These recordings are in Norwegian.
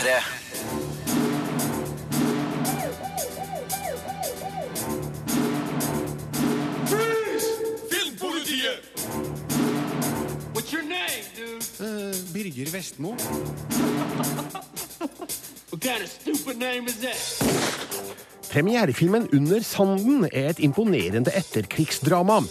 P3. Filmpolitiet! What's your name, dude? Birger Vestmo. What kind of stupid name is that? Premierefilmen Under sanden er et imponerende etterkrigsdrama.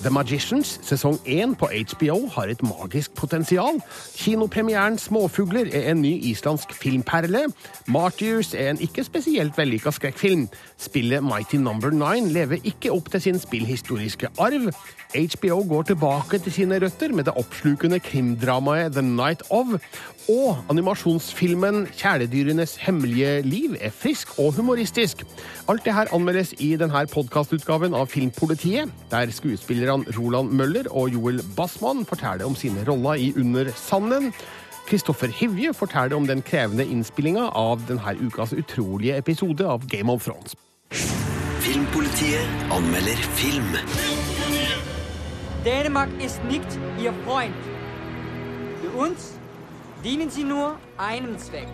The Magicians sesong 1 på HBO har et magisk potensial. Kinopremieren Småfugler er en ny islandsk filmperle. Martyrs er en ikke spesielt vellykka skrekkfilm. Spillet Mighty Number Nine lever ikke opp til sin spillhistoriske arv. HBO går tilbake til sine røtter med det oppslukende krimdramaet The Night of. Og animasjonsfilmen Kjæledyrenes hemmelige liv er frisk og humoristisk. Alt det her anmeldes i denne podkastutgaven av Filmpolitiet, der skuespillerne Roland Møller og Joel Bassmann forteller om sine roller i Under sanden. Kristoffer Hivje forteller om den krevende innspillinga av denne ukas utrolige episode av Game of Thrones. Filmpolitiet anmelder film. Dänemark ist nicht Ihr Freund. Für uns dienen Sie nur einem Zweck.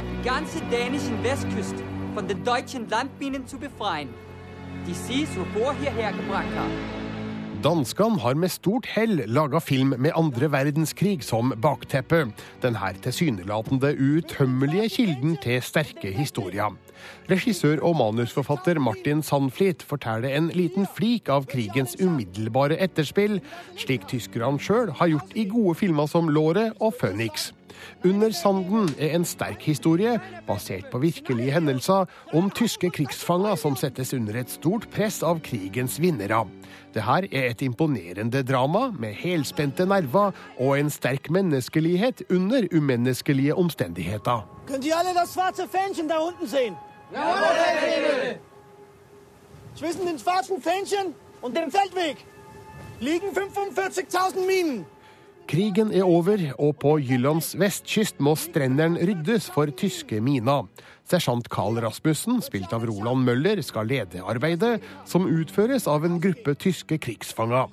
Die ganze dänischen Westküste von den deutschen Landminen zu befreien, die Sie zuvor hierher gebracht haben. Danskene har med stort hell laga film med andre verdenskrig som bakteppe. Denne tilsynelatende utømmelige kilden til sterke historier. Regissør og manusforfatter Martin Sandflit forteller en liten flik av krigens umiddelbare etterspill, slik tyskerne sjøl har gjort i gode filmer som Låret og Phoenix. Under sanden er en sterk historie, basert på virkelige hendelser, om tyske krigsfanger som settes under et stort press av krigens vinnere. Det her er et imponerende drama med helspente nerver og en sterk menneskelighet under umenneskelige omstendigheter. Kan de alle det svarte Fähnchen der unten sehen? Zwischen dem schwarzen Fähnchen und dem Feldweg liegen 45.000 Minen. Krigen er over, og på Jyllands vestkyst må strendene ryddes for tyske miner. Sersjant Carl Rasmussen, spilt av Roland Møller, skal lede arbeidet, som utføres av en gruppe tyske krigsfanger.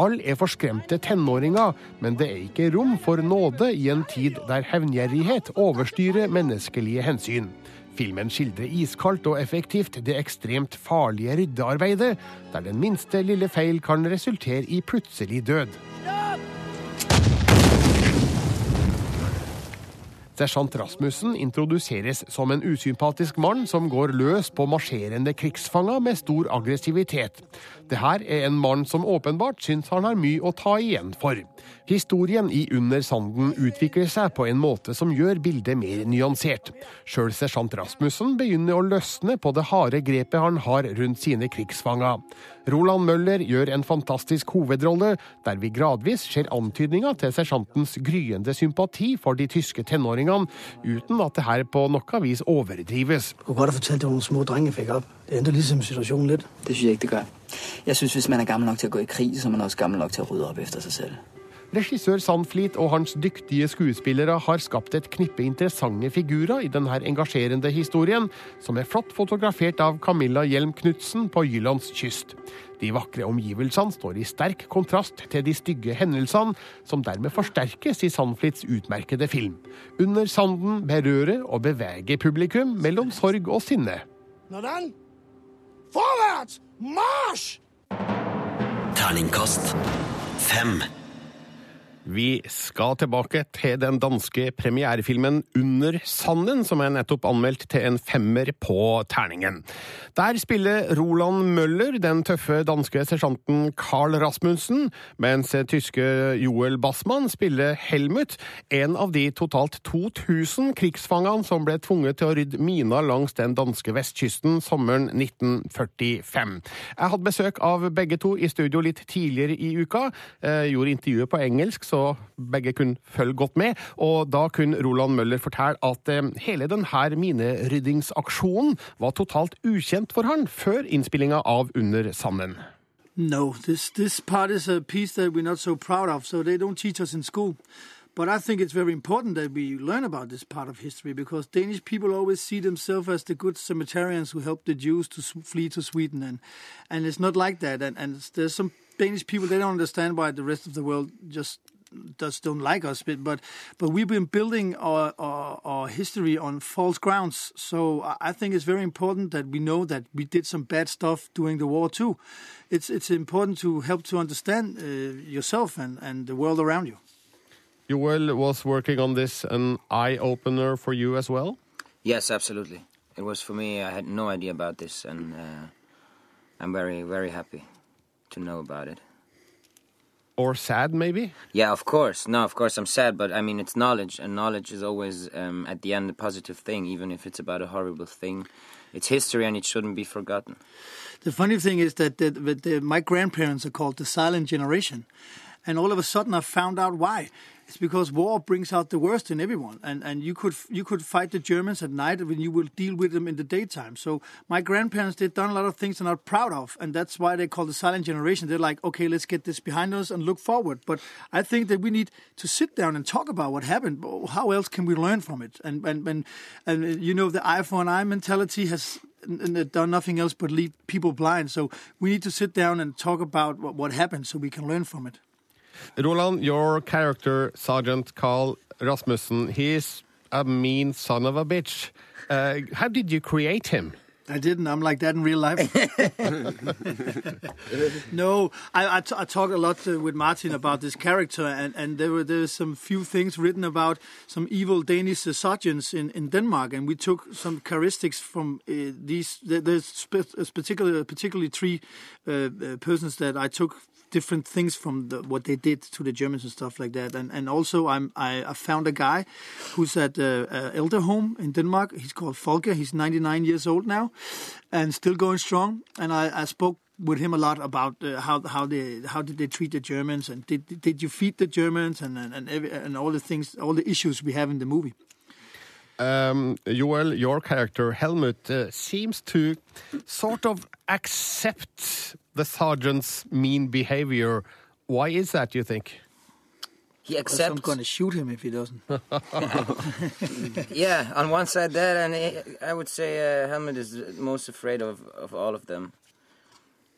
Alle er forskremte tenåringer, men det er ikke rom for nåde i en tid der hevngjerrighet overstyrer menneskelige hensyn. Filmen skildrer iskaldt og effektivt det ekstremt farlige ryddearbeidet, der den minste lille feil kan resultere i plutselig død. Sersjant Rasmussen introduseres som en usympatisk mann som går løs på marsjerende krigsfanger med stor aggressivitet. Det her er en mann som åpenbart syns han har mye å ta igjen for. Historien i Under sanden utvikler seg på en måte som gjør bildet mer nyansert. Sjøl sersjant Rasmussen begynner å løsne på det harde grepet han har rundt sine krigsfanger. Roland Møller gjør en fantastisk hovedrolle, der vi gradvis ser antydninger til sersjantens gryende sympati for de tyske tenåringene, uten at det her på noe vis overdrives. Hvor godt have fortalt, det noen små drenge, fikk opp. Det ændrer liksom situasjonen litt. Det synes jeg ikke, det gør. Jeg synes, hvis man er gammel nok til å gå i krig, så er man også gammel nok til å rydde opp efter seg selv. Regissør Sandflit og hans dyktige skuespillere har skapt et knippe interessante figurer i denne engasjerende historien, som er flott fotografert av Camilla Hjelm Knutsen på Jyllands kyst. De vakre omgivelsene står i sterk kontrast til de stygge hendelsene, som dermed forsterkes i Sandflits utmerkede film. Under sanden berører og beveger publikum mellom sorg og sinne. Nå den! vorwärts, marsch! Terningkast fem. Vi skal tilbake til den danske premierefilmen Under sanden, som er nettopp anmeldt til en femmer på terningen. Der spiller Roland Møller den tøffe danske sersjanten Carl Rasmussen, mens tyske Joel Bassmann spiller Helmut, en av de totalt 2000 krigsfangene som ble tvunget til å rydde mina langs den danske vestkysten sommeren 1945. Jeg hadde besøk av begge to i studio litt tidligere i uka. Jeg gjorde intervjuet på engelsk, så begge kunne følge godt med. Og da kunne Roland Møller fortelle at eh, hele denne mineryddingsaksjonen var totalt ukjent for han før innspillinga av Under sanden. No, this this part is a piece that we're not so proud of, so they don't teach us in school. But I think it's very important that we learn about this part of history because Danish people always see themselves as the good cemeterians who helped the Jews to flee to Sweden, and and it's not like that. And and there's some Danish people they don't understand why the rest of the world just just don't like us. But but, but we've been building our, our our history on false grounds. So I think it's very important that we know that we did some bad stuff during the war too. It's it's important to help to understand uh, yourself and and the world around you. Joel was working on this an eye opener for you as well. Yes, absolutely. It was for me. I had no idea about this, and uh, I'm very, very happy to know about it. Or sad, maybe? Yeah, of course. No, of course I'm sad, but I mean it's knowledge, and knowledge is always um, at the end a positive thing, even if it's about a horrible thing. It's history, and it shouldn't be forgotten. The funny thing is that, that, that the, my grandparents are called the silent generation, and all of a sudden I found out why. It's because war brings out the worst in everyone, and, and you could you could fight the Germans at night when you will deal with them in the daytime. So my grandparents they've done a lot of things they're not proud of, and that's why they call the silent generation. They're like, okay, let's get this behind us and look forward. But I think that we need to sit down and talk about what happened. How else can we learn from it? And and and, and uh, you know the eye for an eye mentality has done nothing else but leave people blind. So we need to sit down and talk about what happened so we can learn from it. Roland, your character, Sergeant Carl Rasmussen, he is a mean son of a bitch. Uh, how did you create him? I didn't. I'm like that in real life. no, I, I, talk a lot uh, with Martin about this character, and, and there were there's some few things written about some evil Danish uh, sergeants in, in Denmark, and we took some characteristics from uh, these. There's particular, particularly three uh, uh, persons that I took different things from the, what they did to the Germans and stuff like that. And and also I'm I, I found a guy who's at uh, elder home in Denmark. He's called Folker. He's 99 years old now, and still going strong. And I, I spoke with him a lot about uh, how how they how did they treat the Germans and did did you feed the Germans and and and, every, and all the things all the issues we have in the movie. Um, Joel, your character Helmut uh, seems to sort of accept the sergeant's mean behavior. Why is that, you think? He accepts. I'm going to shoot him if he doesn't. yeah, on one side that, and I would say uh, Helmut is most afraid of, of all of them.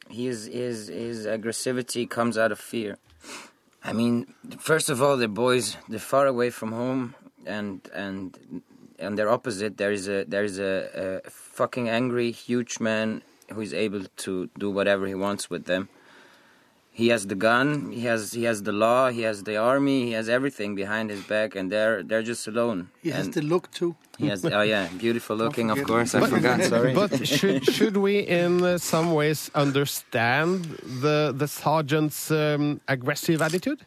His, his, his aggressivity comes out of fear. I mean, first of all, they're boys. They're far away from home, and and on their opposite, there is a there is a, a fucking angry, huge man who is able to do whatever he wants with them. He has the gun, he has he has the law, he has the army, he has everything behind his back, and they're they're just alone. He and has the look too. He has oh yeah, beautiful looking, of course. I but, forgot. Sorry. But should should we in uh, some ways understand the the sergeant's um, aggressive attitude?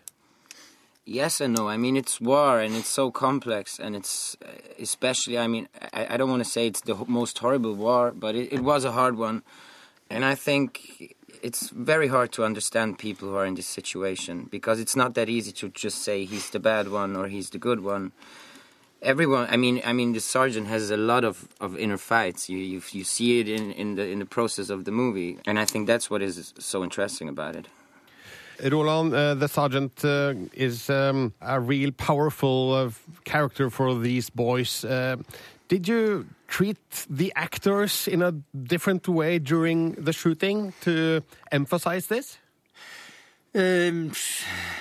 Yes and no. I mean, it's war and it's so complex, and it's especially. I mean, I, I don't want to say it's the most horrible war, but it, it was a hard one, and I think it's very hard to understand people who are in this situation because it's not that easy to just say he's the bad one or he's the good one. Everyone, I mean, I mean, the sergeant has a lot of, of inner fights. You, you you see it in, in the in the process of the movie, and I think that's what is so interesting about it. Roland, uh, the sergeant uh, is um, a real powerful uh, character for these boys. Uh, did you treat the actors in a different way during the shooting to emphasize this? Um,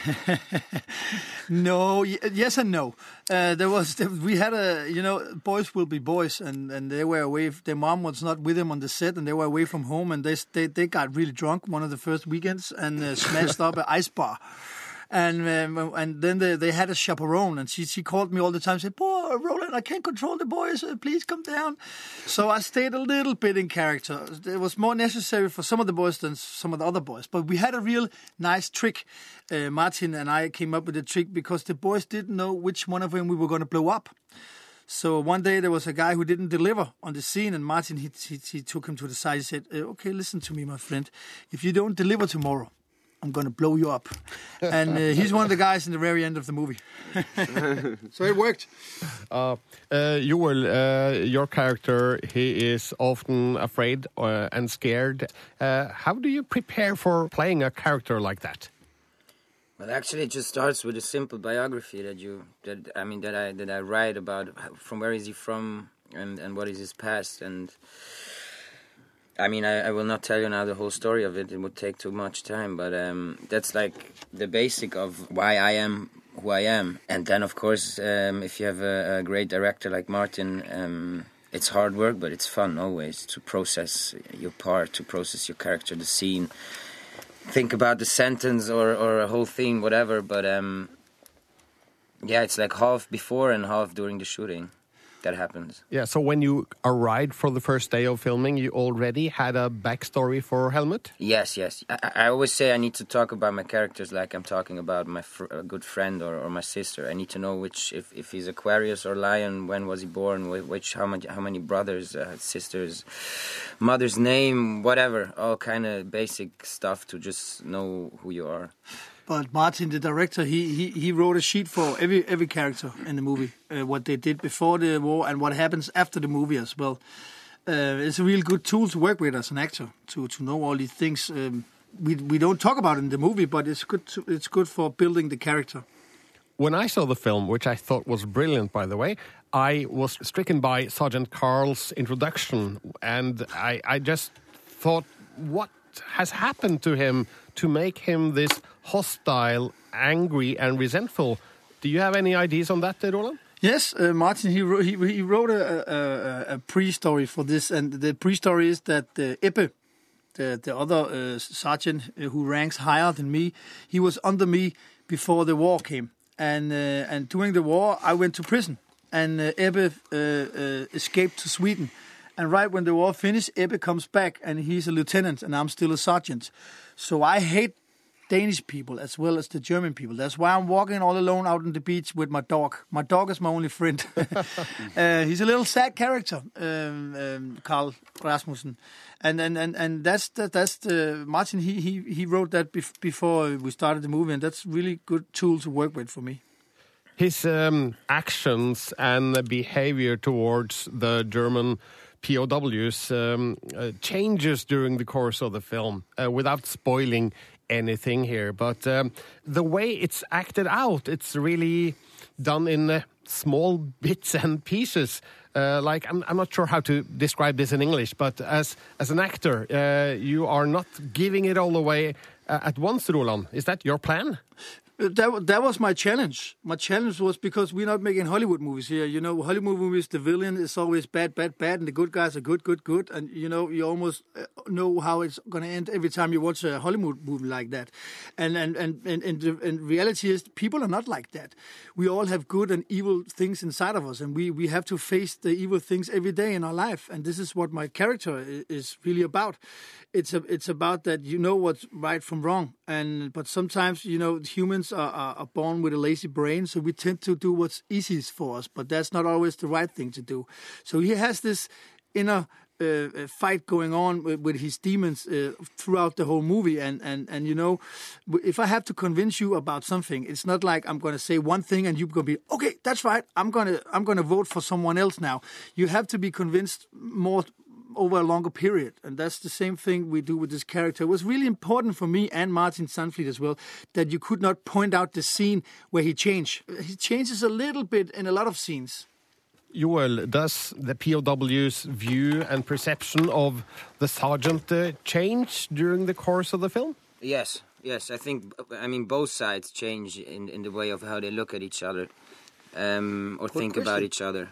no, yes and no. Uh, there was we had a you know boys will be boys and, and they were away. Their mom was not with them on the set and they were away from home and they they, they got really drunk one of the first weekends and uh, smashed up an ice bar and um, and then they, they had a chaperone, and she she called me all the time, said, "Boy, Roland, I can't control the boys. Uh, please come down." So I stayed a little bit in character. It was more necessary for some of the boys than some of the other boys, but we had a real nice trick. Uh, Martin and I came up with a trick because the boys didn't know which one of them we were going to blow up. So one day there was a guy who didn't deliver on the scene, and Martin he, he, he took him to the side. He said, uh, "Okay, listen to me, my friend. If you don't deliver tomorrow, I'm going to blow you up. and uh, he's one of the guys in the very end of the movie. so it worked. Uh, uh, Joel, uh, your character, he is often afraid uh, and scared. Uh, how do you prepare for playing a character like that? Well, actually, it just starts with a simple biography that you that I mean that I that I write about from where is he from and and what is his past and I mean, I, I will not tell you now the whole story of it. It would take too much time. But um, that's like the basic of why I am who I am. And then, of course, um, if you have a, a great director like Martin, um, it's hard work, but it's fun always to process your part, to process your character, the scene. Think about the sentence or, or a whole thing, whatever. But um, yeah, it's like half before and half during the shooting that happens. Yeah, so when you arrived for the first day of filming, you already had a backstory for Helmut? Yes, yes. I, I always say I need to talk about my characters like I'm talking about my fr- a good friend or, or my sister. I need to know which, if, if he's Aquarius or Lion, when was he born, which, how much, how many brothers, uh, sisters, mother's name, whatever, all kind of basic stuff to just know who you are. But Martin, the director, he, he, he wrote a sheet for every every character in the movie, uh, what they did before the war and what happens after the movie as well. Uh, it's a real good tool to work with as an actor to to know all these things. Um, we we don't talk about in the movie, but it's good to, it's good for building the character. When I saw the film, which I thought was brilliant, by the way, I was stricken by Sergeant Carl's introduction, and I, I just thought, what has happened to him to make him this hostile, angry, and resentful? Do you have any ideas on that, Roland? Yes, uh, Martin. He wrote, he, he wrote a, a, a pre-story for this, and the pre-story is that uh, the the other uh, sergeant uh, who ranks higher than me, he was under me before the war came, and uh, and during the war I went to prison, and uh, Ebbe uh, uh, escaped to Sweden, and right when the war finished, Ebbe comes back, and he's a lieutenant, and I'm still a sergeant, so I hate Danish people as well as the German people. That's why I'm walking all alone out on the beach with my dog. My dog is my only friend. uh, he's a little sad character, um, um, Carl Rasmussen, and and and, and that's the, that's the Martin. He he he wrote that bef before we started the movie, and that's really good tool to work with for me. His um, actions and behavior towards the German POWs um, uh, changes during the course of the film, uh, without spoiling anything here. But um, the way it's acted out, it's really done in uh, small bits and pieces. Uh, like I'm, I'm not sure how to describe this in English, but as as an actor, uh, you are not giving it all away uh, at once, Roland. Is that your plan? That that was my challenge. My challenge was because we're not making Hollywood movies here. You know, Hollywood movies, the villain is always bad, bad, bad, and the good guys are good, good, good. And you know, you almost uh, know how it's going to end every time you watch a Hollywood movie like that. And and and and, and the and reality is, people are not like that. We all have good and evil things inside of us, and we we have to face the evil things every day in our life. And this is what my character is really about. It's a, it's about that you know what's right from wrong, and but sometimes you know humans are, are, are born with a lazy brain, so we tend to do what's easiest for us, but that's not always the right thing to do. So he has this inner uh, uh, fight going on with, with his demons uh, throughout the whole movie, and, and and you know, if I have to convince you about something, it's not like I'm going to say one thing and you're going to be okay. That's right. I'm gonna I'm gonna vote for someone else now. You have to be convinced more over a longer period. And that's the same thing we do with this character. It was really important for me and Martin Sunfleet as well that you could not point out the scene where he changed. He changes a little bit in a lot of scenes. Joel, does the POW's view and perception of the sergeant uh, change during the course of the film? Yes, yes. I think I mean both sides change in in the way of how they look at each other, um, or think about each other.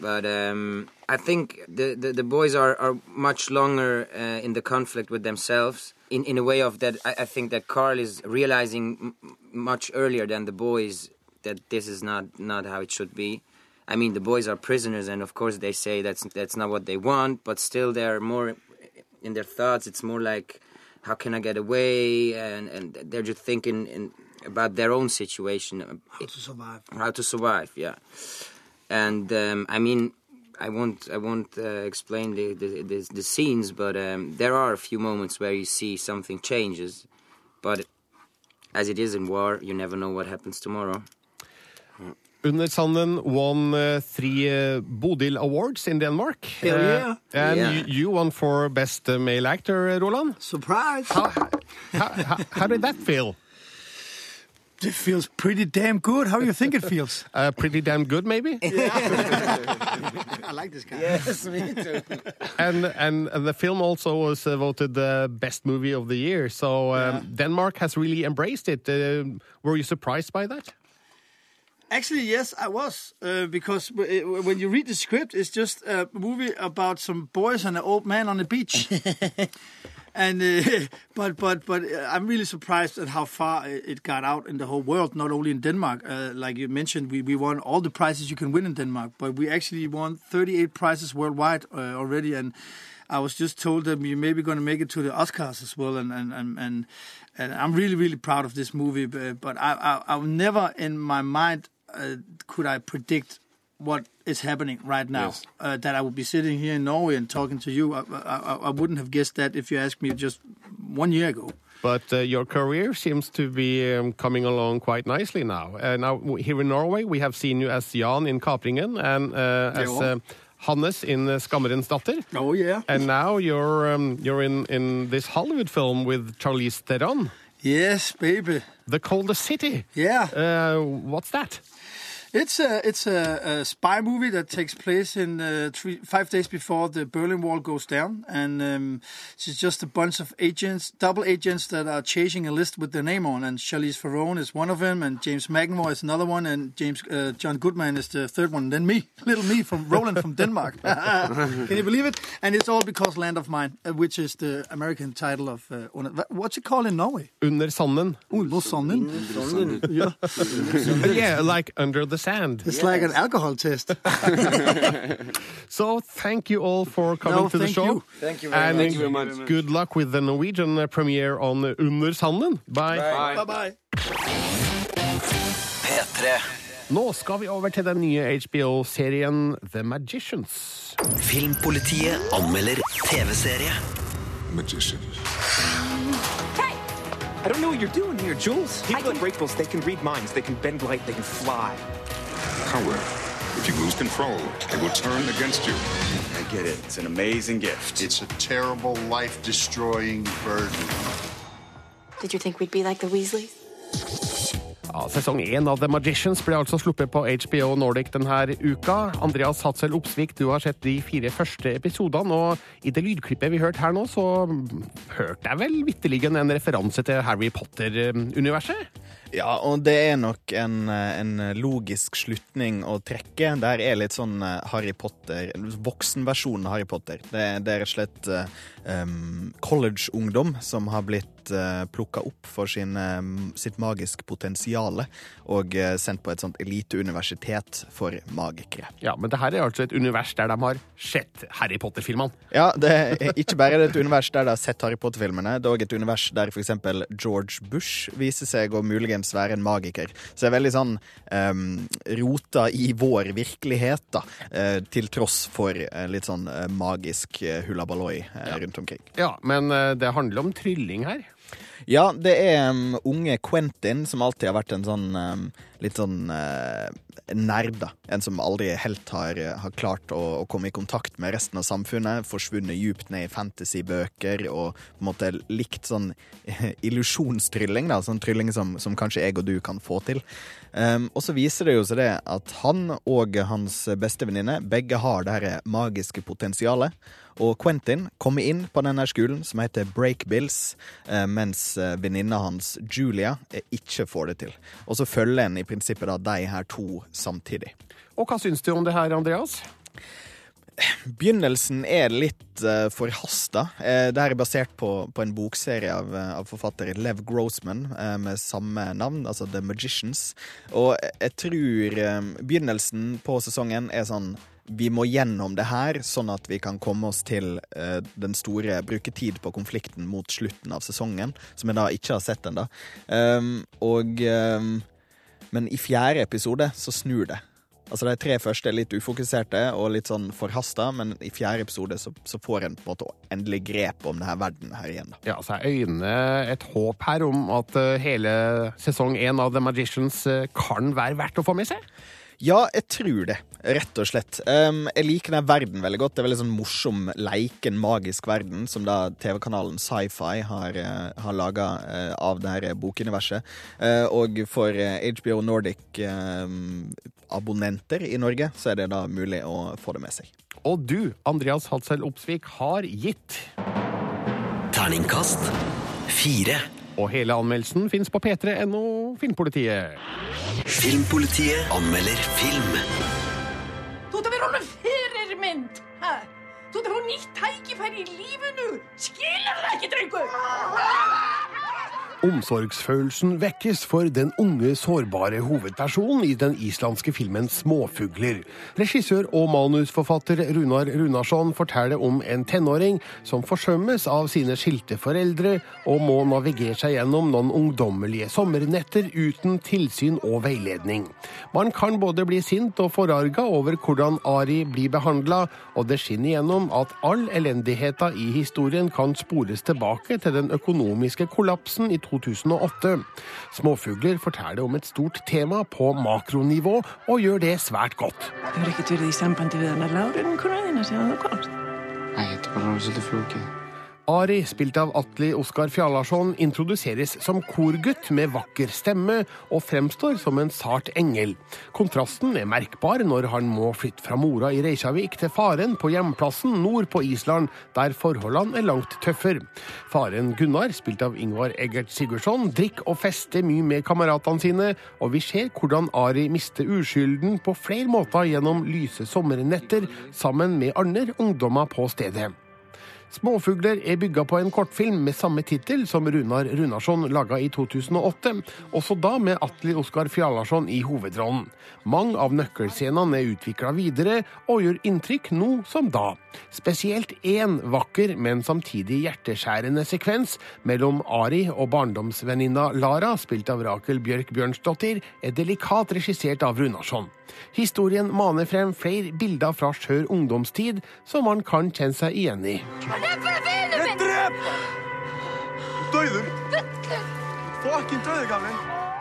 But um, I think the, the, the boys are, are much longer uh, in the conflict with themselves. In in a way of that, I, I think that Carl is realizing m- much earlier than the boys that this is not not how it should be. I mean, the boys are prisoners, and of course they say that's that's not what they want. But still, they're more in their thoughts. It's more like, how can I get away? And and they're just thinking in, about their own situation, How to survive. how to survive. Yeah, and um, I mean, I won't I won't uh, explain the the, the the scenes, but um, there are a few moments where you see something changes, but as it is in war, you never know what happens tomorrow. Under Sanden won uh, three uh, Bodil Awards in Denmark. Hell Uh, yeah. and Yeah. You, you won for Best uh, Male Actor, uh, Roland. Surprise! How, how, how, how did that feel? It feels pretty damn good. How do you think it feels? Uh, pretty damn good, maybe? I like this guy. Yes, me too. and, and and the film also was uh, voted the best movie of the year. So um, Denmark has really embraced it. Uh, were you surprised by that? Actually, yes, I was uh, because w- uh, when you read the script, it's just a movie about some boys and an old man on the beach. And uh, but but but uh, I'm really surprised at how far it got out in the whole world, not only in Denmark. Uh, like you mentioned, we we won all the prizes you can win in Denmark, but we actually won 38 prizes worldwide uh, already, and. I was just told that we maybe going to make it to the Oscars as well, and and, and, and, and I'm really really proud of this movie. But, but I, I I've never in my mind uh, could I predict what is happening right now. Yes. Uh, that I would be sitting here in Norway and talking to you. I, I, I wouldn't have guessed that if you asked me just one year ago. But uh, your career seems to be um, coming along quite nicely now. Uh, now here in Norway, we have seen you as Jan in Kapringen and uh, as uh, Hannes in uh, Skammerens datter. Oh yeah. And now you're um, you're in in this Hollywood film with Charlize Theron, Yes, baby. The Colder City. Yeah. Uh, what's that? It's a it's a, a spy movie that takes place in uh, three five days before the Berlin Wall goes down, and um, it's just a bunch of agents, double agents that are chasing a list with their name on. And Charlize Theron is one of them, and James McAvoy is another one, and James uh, John Goodman is the third one. And then me, little me from Roland from Denmark. Can you believe it? And it's all because Land of Mine, uh, which is the American title of uh, Under- what's it called in Norway? Under sanden. Under Sonnen. Yeah, Uh, yeah, like under the sand. it's like an alcohol test. So thank you all for coming No, to the show. you. Thank you very and much. Thank you very much. good luck with the Norwegian premiere on Under sanden. Bye. bye bye. P3. Nå skal vi over til den nye HBO-serien The Magicians. Filmpolitiet anmelder TV-serie. Magician. I don't know what you're doing here, Jules. People at Breakables, they can read minds, they can bend light, they can fly. However, if you lose control, it will turn against you. I get it. It's an amazing gift. It's a terrible, life destroying burden. Did you think we'd be like the Weasleys? Ja, sesong én av The Magicians ble altså sluppet på HBO Nordic denne uka. Andreas Hatzel Opsvik, du har sett de fire første episodene, og i det lydklippet vi hørte her nå, så hørte jeg vel vitterlig en referanse til Harry Potter-universet? Ja, og det er nok en, en logisk slutning å trekke. Der er litt sånn eh, Harry Potter Voksenversjonen av Harry Potter. Det, det er rett og slett eh, um, college-ungdom som har blitt uh, plukka opp for sin, um, sitt magisk potensiale og eh, sendt på et sånt eliteuniversitet for magikere. Ja, men det her er altså et univers der de har sett Harry Potter-filmene. Ja, det er ikke bare et univers der de har sett Harry Potter-filmene, det er òg et univers der f.eks. George Bush viser seg å muligens være en magiker. Så det er veldig sånn um, rota i vår virkelighet, da. eh, til tross for eh, litt sånn eh, magisk hullabaloi eh, rundt omkring. Ja, men eh, det handler om trylling her. Ja, det er um, unge Quentin, som alltid har vært en sånn um, litt sånn uh, nerd, da. En som aldri helt har, har klart å, å komme i kontakt med resten av samfunnet. Forsvunnet djupt ned i fantasybøker og på en måte likt sånn illusjonstrylling, da. Sånn trylling som, som kanskje jeg og du kan få til. Um, og så viser det jo seg det at han og hans beste venninne begge har det her magiske potensialet. Og Quentin kommer inn på denne skolen som heter Breakbills, Bills, mens eh, venninna hans Julia eh, ikke får det til. Og så følger en i prinsippet da de her to samtidig. Og hva syns du om det her, Andreas? Begynnelsen er litt uh, forhasta. Uh, det her er basert på, på en bokserie av, av forfatter Lev Grossman uh, med samme navn, altså The Magicians. Og jeg tror uh, begynnelsen på sesongen er sånn vi må gjennom det her, sånn at vi kan komme oss til uh, den store bruke tid på konflikten mot slutten av sesongen, som jeg da ikke har sett ennå. Um, og um, Men i fjerde episode så snur det. Altså De tre første er litt ufokuserte og litt sånn forhasta, men i fjerde episode så, så får en på en måte endelig grep om denne verden her igjen. Ja, så jeg øyner et håp her om at eh, hele sesong én av The Magicians eh, kan være verdt å få med seg. Ja, jeg tror det. rett og slett. Um, jeg liker den verden veldig godt. Det er veldig sånn morsom, leiken, magisk verden som da TV-kanalen Sci-Fi har, uh, har laga uh, av det her bokuniverset. Uh, og for HBO Nordic-abonnenter i Norge så er det da mulig å få det med seg. Og du, Andreas Hadsel Opsvik, har gitt Terningkast fire. Og hele anmeldelsen fins på p3.no Filmpolitiet. Filmpolitiet anmelder film. Så det var nýtt tækifæri í lífinu Skilur það ekki, drengur? Omsorgsfølelsen vekkes for den unge, sårbare hovedpersonen i den islandske filmen Småfugler. Regissør og manusforfatter Runar Runarsson forteller om en tenåring som forsømmes av sine skilte foreldre, og må navigere seg gjennom noen ungdommelige sommernetter uten tilsyn og veiledning. Man kan både bli sint og forarga over hvordan Ari blir behandla, og det skinner gjennom at all elendigheta i historien kan spores tilbake til den økonomiske kollapsen i 2008. Småfugler forteller om et stort tema på makronivå, og gjør det svært godt. Þú er ekkert verið í sambandi við hana Lárin, konar þína, er þú komst. Nei, þetta er flókið. Ari, spilt av Atli Oskar Fjallarsson, introduseres som korgutt med vakker stemme og fremstår som en sart engel. Kontrasten er merkbar når han må flytte fra mora i Reykjavik til faren på hjemplassen nord på Island, der forholdene er langt tøffere. Faren Gunnar, spilt av Ingvar Eggert Sigurdsson, drikker og fester mye med kameratene sine, og vi ser hvordan Ari mister uskylden på flere måter gjennom lyse sommernetter sammen med andre ungdommer på stedet. Småfugler er bygga på en kortfilm med samme tittel som Runar Runarsson laga i 2008, også da med Atli Oskar Fjallarsson i hovedrollen. Mange av nøkkelscenene er utvikla videre og gjør inntrykk nå som da. Spesielt én vakker, men samtidig hjerteskjærende sekvens mellom Ari og barndomsvenninna Lara, spilt av Rakel Bjørk Bjørnsdottir, er delikat regissert av Runarsson. Historien maner frem flere bilder fra skjør ungdomstid som man kan kjenne seg igjen i. Er.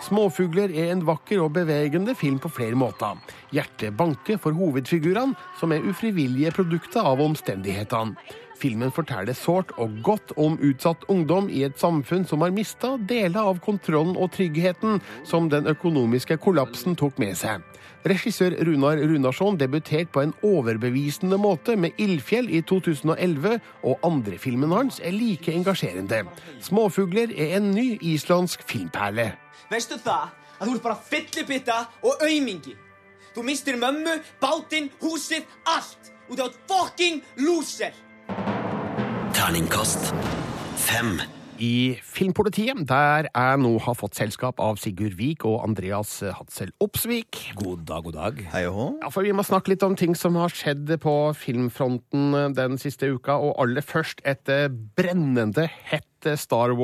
Småfugler er en vakker og bevegende film på flere måter. Hjertet banker for hovedfigurene, som er ufrivillige produkter av omstendighetene. Filmen forteller sårt og godt om utsatt ungdom i et samfunn som har mista deler av kontrollen og tryggheten som den økonomiske kollapsen tok med seg. Regissør Runar Runarsson debuterte på en overbevisende måte med 'Ildfjell' i 2011, og andrefilmen hans er like engasjerende. 'Småfugler' er en ny islandsk filmperle. Veistu það að þú ert bara fyllibitta og aumingi? Þú mistir mömmu, bátinn, Og du er et fucking loser! Terningkast fem. I Filmpolitiet, der jeg nå har fått selskap av Sigurd Vik og Andreas Hadsel Opsvik. God dag, god dag. Hei og hå. Ja, for Vi må snakke litt om ting som har skjedd på filmfronten den siste uka. Og aller først et eh, brennende hett Star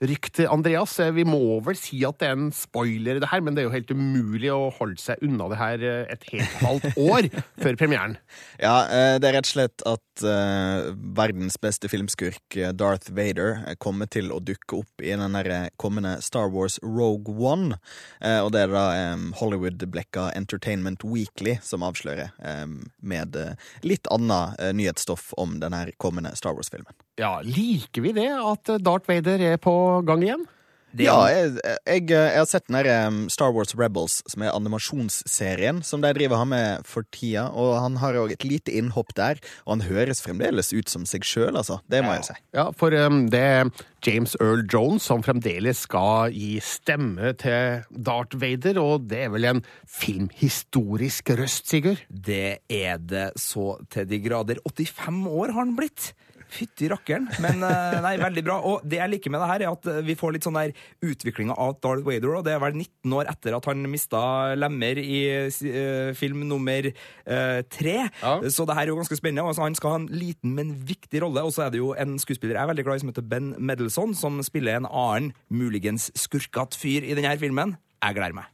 Wars-rykte. Andreas, eh, vi må vel si at det er en spoiler, det her, men det er jo helt umulig å holde seg unna det her eh, et helt halvt år før premieren. Ja, eh, det er rett og slett at verdens beste filmskurk, Darth Vader, kommer til å dukke opp i den kommende Star Wars Rogue One. Og det er da Hollywood-blekka Entertainment Weekly som avslører, med litt annet nyhetsstoff om den kommende Star Wars-filmen. Ja, Liker vi det, at Darth Vader er på gang igjen? Ja, jeg, jeg, jeg har sett den der um, Star Wars Rebels, som er animasjonsserien som de driver har med for tida. Og han har òg et lite innhopp der, og han høres fremdeles ut som seg sjøl, altså. Det må jeg si. Ja, for um, det er James Earl Jones som fremdeles skal gi stemme til Darth Vader, og det er vel en filmhistorisk røst, Sigurd? Det er det så til de grader. 85 år har han blitt. Fytti rakkeren. Men eh, nei, veldig bra. Og det jeg liker med det her, er at eh, vi får litt sånn der utviklinga av Darth Vader. Og det er vel 19 år etter at han mista lemmer i eh, film nummer eh, Ja. Så det her er jo ganske spennende. Altså, han skal ha en liten, men viktig rolle. Og så er det jo en skuespiller jeg er veldig glad i som heter Ben Medelson, som spiller en annen, muligens skurkete fyr i denne filmen. Jeg gleder meg.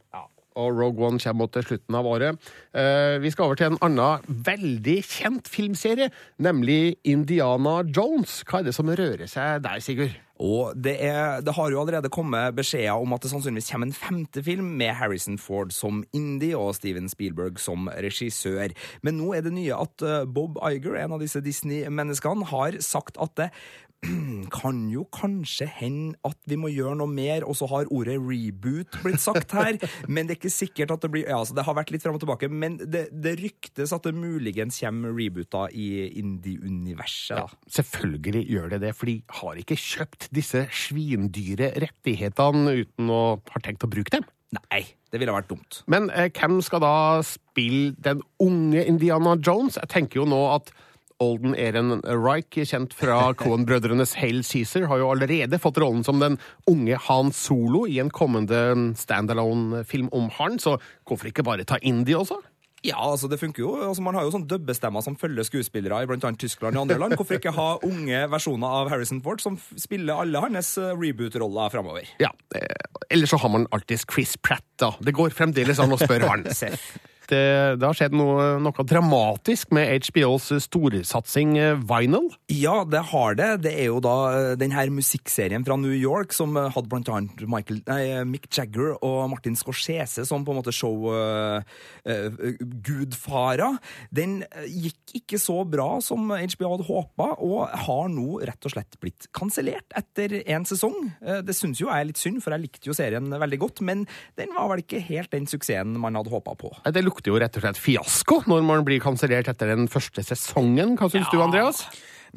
Og Rogue One kommer til slutten av året. Eh, vi skal over til en annen veldig kjent filmserie, nemlig Indiana Jones. Hva er det som rører seg der, Sigurd? Og det, er, det har jo allerede kommet beskjeder om at det sannsynligvis kommer en femte film med Harrison Ford som Indie og Steven Spielberg som regissør. Men nå er det nye at eh, Bob Iger, en av disse Disney-menneskene, har sagt at det kan jo kanskje hende at vi må gjøre noe mer, og så har ordet reboot blitt sagt her. Men det er ikke sikkert at det blir Ja, altså, det har vært litt fram og tilbake, men det, det ryktes at det muligens kommer rebooter i indie-universet. Ja, Selvfølgelig gjør det det, for de har ikke kjøpt disse svindyre rettighetene uten å ha tenkt å bruke dem. Nei, det ville vært dumt. Men eh, hvem skal da spille den unge Indiana Jones? Jeg tenker jo nå at Olden Eren Reich, kjent fra Cohen-brødrenes Hail Cæsar, har jo allerede fått rollen som den unge Han Solo i en kommende standalone-film om han, så hvorfor ikke bare ta inn de også? Ja, altså det funker jo. Altså, man har jo sånn dubbestemmer som følger skuespillere i bl.a. Tyskland og andre land. Hvorfor ikke ha unge versjoner av Harrison Ford som spiller alle hans eh, reboot-roller framover? Ja, eh, eller så har man alltids Chris Pratt, da. Det går fremdeles an å spørre han. Det, det har skjedd noe, noe dramatisk med HBOs storsatsing eh, Vinyl. Ja, det har det. Det er jo da denne den her musikkserien fra New York som eh, hadde blant annet Michael, nei, Mick Jagger og Martin Scorsese som på en måte show-gudfara. den eh, gikk ikke så bra som HBO hadde håpa, og har nå rett og slett blitt kansellert etter én sesong. Eh, det syns jo jeg er litt synd, for jeg likte jo serien veldig godt, men den var vel ikke helt den suksessen man hadde håpa på. Det lukter jo rett og slett fiasko når man blir kansellert etter den første sesongen. Hva syns du, Andreas?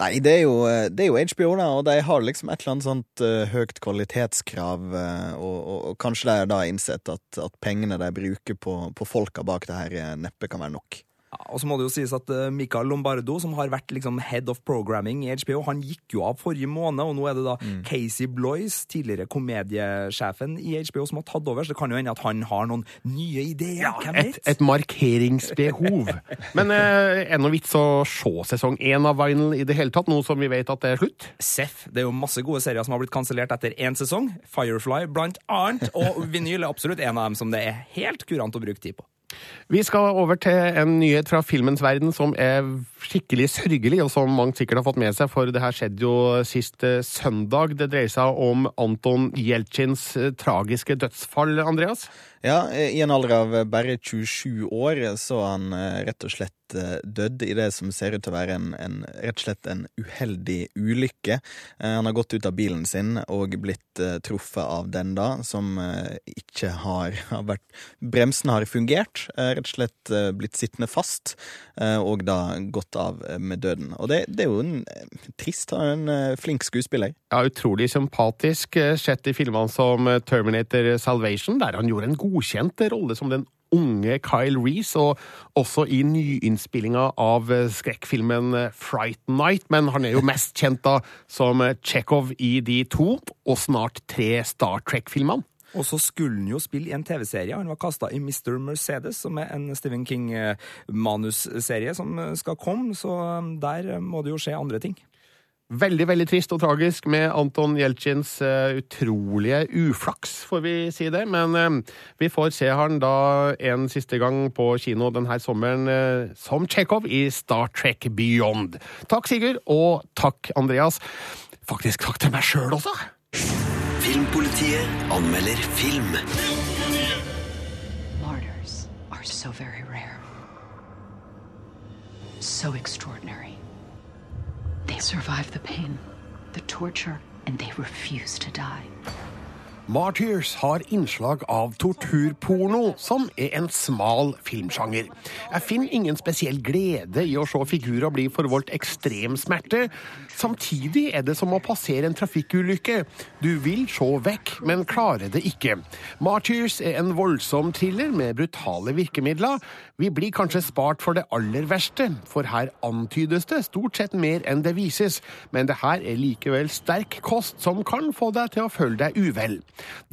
Nei, det er, jo, det er jo HBO, da, og de har liksom et eller annet sånt uh, høyt kvalitetskrav. Uh, og, og, og kanskje de har da innsett at, at pengene de bruker på, på folka bak det her, eh, neppe kan være nok. Ja, og så må det jo sies at Michael Mikael Lombardo, som har vært liksom head of programming i HBO, han gikk jo av forrige måned, og nå er det da Casey Bloys, tidligere komediesjefen i HBO, som har tatt over. Så det kan jo hende at han har noen nye ideer. Ja, Et, et markeringsbehov. Men eh, noe vits å se sesong én av Vinyl i det hele tatt, nå som vi vet at det er slutt? Seff. Det er jo masse gode serier som har blitt kansellert etter én sesong. Firefly blant annet, og Vinyl er absolutt en av dem som det er helt kurant å bruke tid på. Vi skal over til en nyhet fra filmens verden som er skikkelig sørgelig, og som mange sikkert har fått med seg, for det her skjedde jo sist eh, søndag. Det dreier seg om Anton Jeltsins eh, tragiske dødsfall, Andreas. Ja, i en alder av bare 27 år så han eh, rett og slett eh, dødd i det som ser ut til å være en, en, rett og slett en uheldig ulykke. Eh, Han har gått ut av bilen sin og blitt eh, truffet av den da, som ikke har, har vært Bremsen har fungert, rett og slett blitt sittende fast, og da gått av med døden. Og det, det er jo en trist, er en flink skuespiller. Ja, utrolig sympatisk, sett i filmene som Terminator Salvation, der han gjorde en godkjent rolle som den unge Kyle Reese, og også i nyinnspillinga av eh, skrekkfilmen eh, Fright Night, men han er jo mest kjent da som Chekhov i de to, og snart tre Star Trek-filmene. Og så skulle han jo spille i en TV-serie. Han var kasta i Mr. Mercedes, som er en Stephen King-manusserie som eh, skal komme, så der må det jo skje andre ting. Veldig, veldig trist og tragisk med Anton Jeltsins eh, utrolige uflaks, får vi si det. Men eh, vi får se han da en siste gang på kino denne sommeren eh, som Tsjekhov i Star Trek Beyond. Takk, Sigurd, og takk, Andreas. Faktisk takk til meg sjøl også. Filmpolitiet anmelder film. Martyrs are so very rare. So extraordinary. They survive the pain, the torture, and they refuse to die. Martyrs har innslag av torturporno, som er en smal filmsjanger. Jeg finner ingen spesiell glede i å se figurer bli forvoldt ekstrem smerte. Samtidig er det som å passere en trafikkulykke. Du vil se vekk, men klarer det ikke. Martyrs er en voldsom thriller med brutale virkemidler. Vi blir kanskje spart for det aller verste, for her antydes det stort sett mer enn det vises, men det her er likevel sterk kost som kan få deg til å føle deg uvel.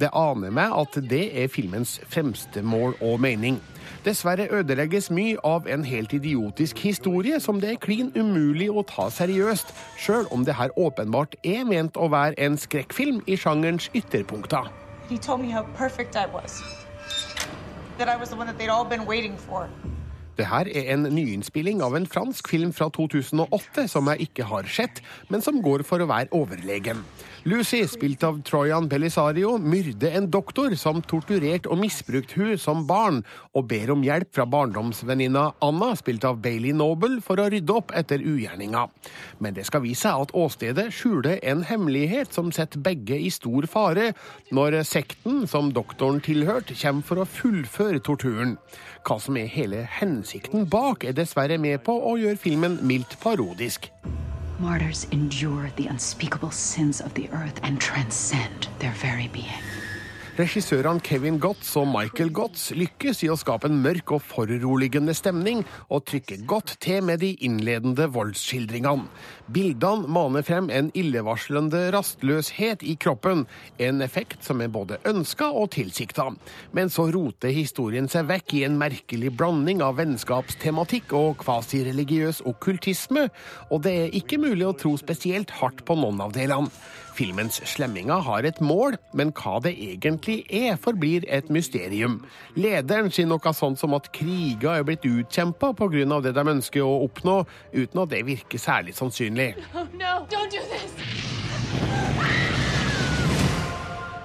Det aner meg at det er filmens fremste mål og mening. Dessverre ødelegges mye av en helt idiotisk historie som det er klin umulig å ta seriøst, sjøl om det her åpenbart er ment å være en skrekkfilm i sjangerens ytterpunkter. Det her er en nyinnspilling av en fransk film fra 2008 som jeg ikke har sett, men som går for å være overlegen. Lucy, spilt av Troyan Belisario, myrde en doktor som torturerte og misbrukte hun som barn, og ber om hjelp fra barndomsvenninna Anna, spilt av Bailey Noble, for å rydde opp etter ugjerninga. Men det skal vise seg at åstedet skjuler en hemmelighet som setter begge i stor fare, når sekten som doktoren tilhørte, kommer for å fullføre torturen. Hva som er hele hensikten bak, er dessverre med på å gjøre filmen mildt parodisk. Martyrs endure the unspeakable sins of the earth and transcend their very being. Regissørene Kevin Gotts og Michael Gotts lykkes i å skape en mørk og foruroligende stemning, og trykker godt til med de innledende voldsskildringene. Bildene maner frem en illevarslende rastløshet i kroppen, en effekt som er både ønska og tilsikta. Men så roter historien seg vekk i en merkelig blanding av vennskapstematikk og kvasireligiøs okkultisme, og det er ikke mulig å tro spesielt hardt på noen av delene. Filmens slemminger har et mål, men hva det egentlig er, forblir et mysterium. Lederen sier noe sånt som at kriger er blitt utkjempa pga. det de ønsker å oppnå, uten at det virker særlig sannsynlig. Oh no, don't do this!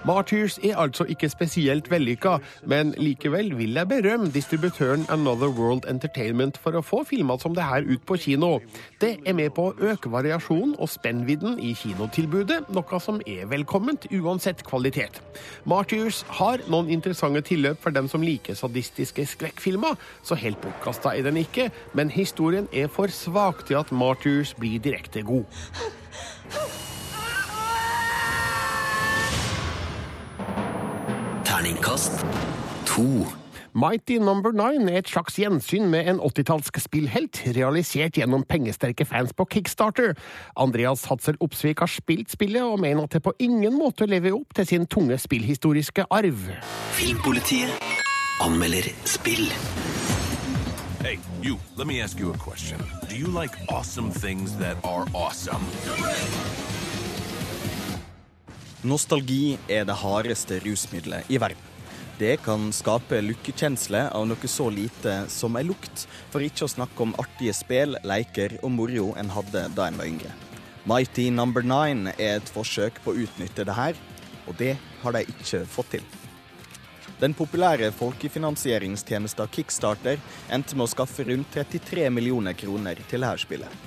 Martyrs er altså ikke spesielt vellykka, men likevel vil jeg berømme distributøren Another World Entertainment for å få filmer som det her ut på kino. Det er med på å øke variasjonen og spennvidden i kinotilbudet, noe som er velkomment uansett kvalitet. Martyrs har noen interessante tilløp for dem som liker sadistiske skrekkfilmer, så helt bortkasta er den ikke, men historien er for svak til at Martyrs blir direkte god. Terningkast to. Mighty Number Nine er et slags gjensyn med en 80-tallsk spillhelt, realisert gjennom pengesterke fans på Kickstarter. Andreas Hatzel Opsvik har spilt spillet, og mener at det på ingen måte lever opp til sin tunge spillhistoriske arv. Filmpolitiet anmelder spill. Hey, you, let me ask you a question. Do you like awesome things that are awesome? Nostalgi er det hardeste rusmiddelet i verden. Det kan skape lykkekjensle av noe så lite som ei lukt, for ikke å snakke om artige spill, leker og moro en hadde da en var yngre. Mighty Number Nine er et forsøk på å utnytte det her, og det har de ikke fått til. Den populære folkefinansieringstjenesten Kickstarter endte med å skaffe rundt 33 millioner kroner til dette spillet.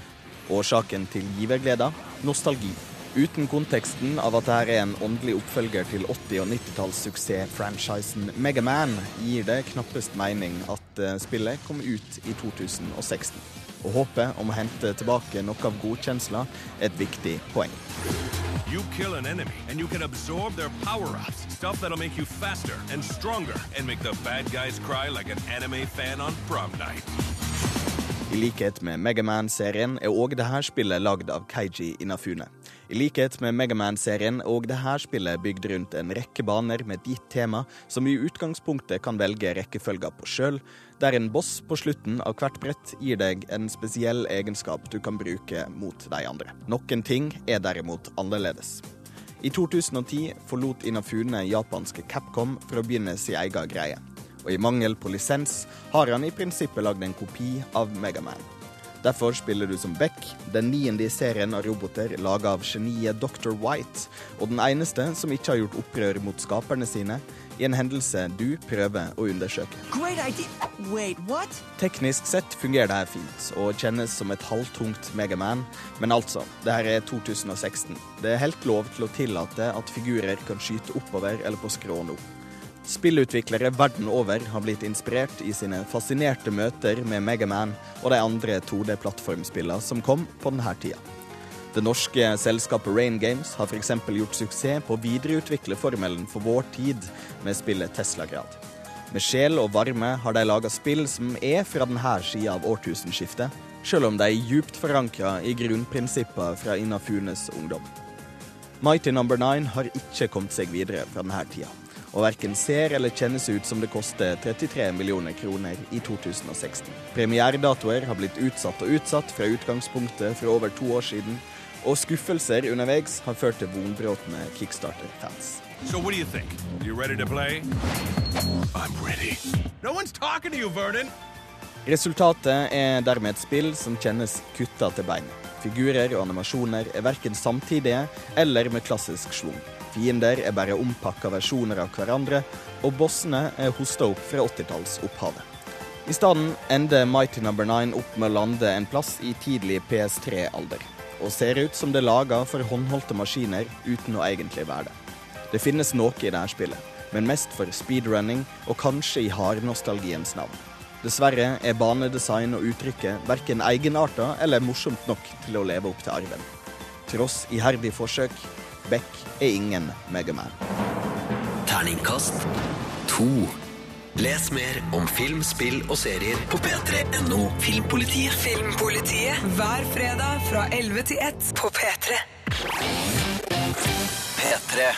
Årsaken til givergleda nostalgi. Uten konteksten av at dette er en åndelig oppfølger til 80- og 90-tallssuksess-franchisen Megaman, gir det knappest mening at eh, spillet kom ut i 2016. Og håpet om å hente tilbake noe av godkjensla er et viktig poeng. You kill an enemy, and you can absorb their power-ups. Stuff that'll make you faster and stronger and make the bad guys cry like an anime fan on prom night. I likhet med Megaman-serien er òg dette spillet lagd av Keiji Inafune. I likhet med Megaman-serien og det her spillet bygd rundt en rekke baner med et gitt tema, som i utgangspunktet kan velge rekkefølga på sjøl, der en boss på slutten av hvert brett gir deg en spesiell egenskap du kan bruke mot de andre. Noen ting er derimot annerledes. I 2010 forlot Inafune japanske Capcom for å begynne sin egen greie og i mangel på lisens har han i prinsippet lagd en kopi av Megaman. Derfor spiller du som Beck, den niende i serien av roboter laga av geniet Dr. White, og den eneste som ikke har gjort opprør mot skaperne sine, i en hendelse du prøver å undersøke. Wait. Teknisk sett fungerer det her fint, og kjennes som et halvtungt Megaman, men altså, det her er 2016. Det er helt lov til å tillate at figurer kan skyte oppover eller på skrå nå. Spillutviklere verden over har blitt inspirert i sine fascinerte møter med Megaman og de andre 2D-plattformspillene som kom på denne tida. Det norske selskapet Rain Games har f.eks. gjort suksess på å videreutvikle formelen for vår tid med spillet Tesla-grad. Med sjel og varme har de laga spill som er fra denne sida av årtusenskiftet, selv om de er djupt forankra i grunnprinsipper fra Inafunes ungdom. Mighty Number Nine har ikke kommet seg videre fra denne tida og verken ser eller kjennes ut som det koster 33 millioner kroner i 2016. Premieredatoer har blitt utsatt og utsatt fra utgangspunktet for over to år siden, og skuffelser underveis har ført til vonbrotne kickstarter-fans. So what do you think? You ready to play? I'm ready. No one's talking to you, Vernon. Resultatet er dermed et spill som kjennes kutta til beinet. Figurer og animasjoner er verken samtidige eller med klassisk schwung. Fiender er bare ompakka versjoner av hverandre, og bossene er hosta opp fra 80-tallsopphavet. I stedet ender Mighty Number 9 opp med å lande en plass i tidlig PS3-alder, og ser ut som det er laga for håndholdte maskiner uten å egentlig være det. Det finnes noe i dette spillet, men mest for speedrunning og kanskje i hardnostalgiens navn. Dessverre er banedesign og uttrykket verken egenarta eller morsomt nok til å leve opp til arven. Tross iherdig forsøk, Beck er ingen Megaman. Terningkast to. Les mer om film, spill og serier på p3.no Filmpolitiet. Filmpolitiet hver fredag fra 11 til 1 på P3. P3.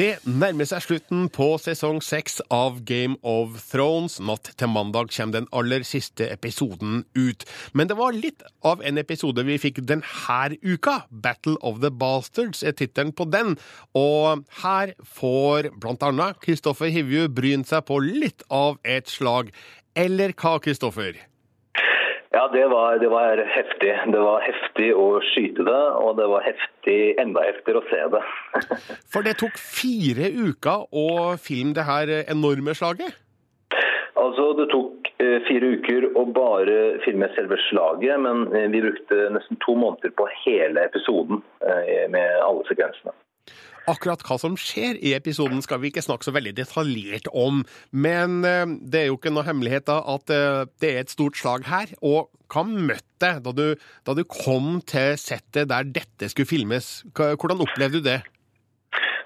Det nærmer seg slutten på sesong seks av Game of Thrones. Natt til mandag kommer den aller siste episoden ut. Men det var litt av en episode vi fikk denne uka. Battle of the Bastards er tittelen på den. Og her får blant annet Kristoffer Hivju bryne seg på litt av et slag. Eller hva, Kristoffer? Ja, det var, det var heftig. Det var heftig å skyte det, og det var heftig, enda heftigere å se det. For det tok fire uker å filme det her enorme slaget? Altså, Det tok eh, fire uker å bare filme selve slaget, men eh, vi brukte nesten to måneder på hele episoden eh, med alle sekvensene. Akkurat hva som skjer i episoden skal vi ikke snakke så veldig detaljert om, men eh, det er jo ikke noe hemmelighet da at eh, det er et stort slag her. Og hva møtte da du, da du kom til settet der dette skulle filmes? Hvordan opplevde du det?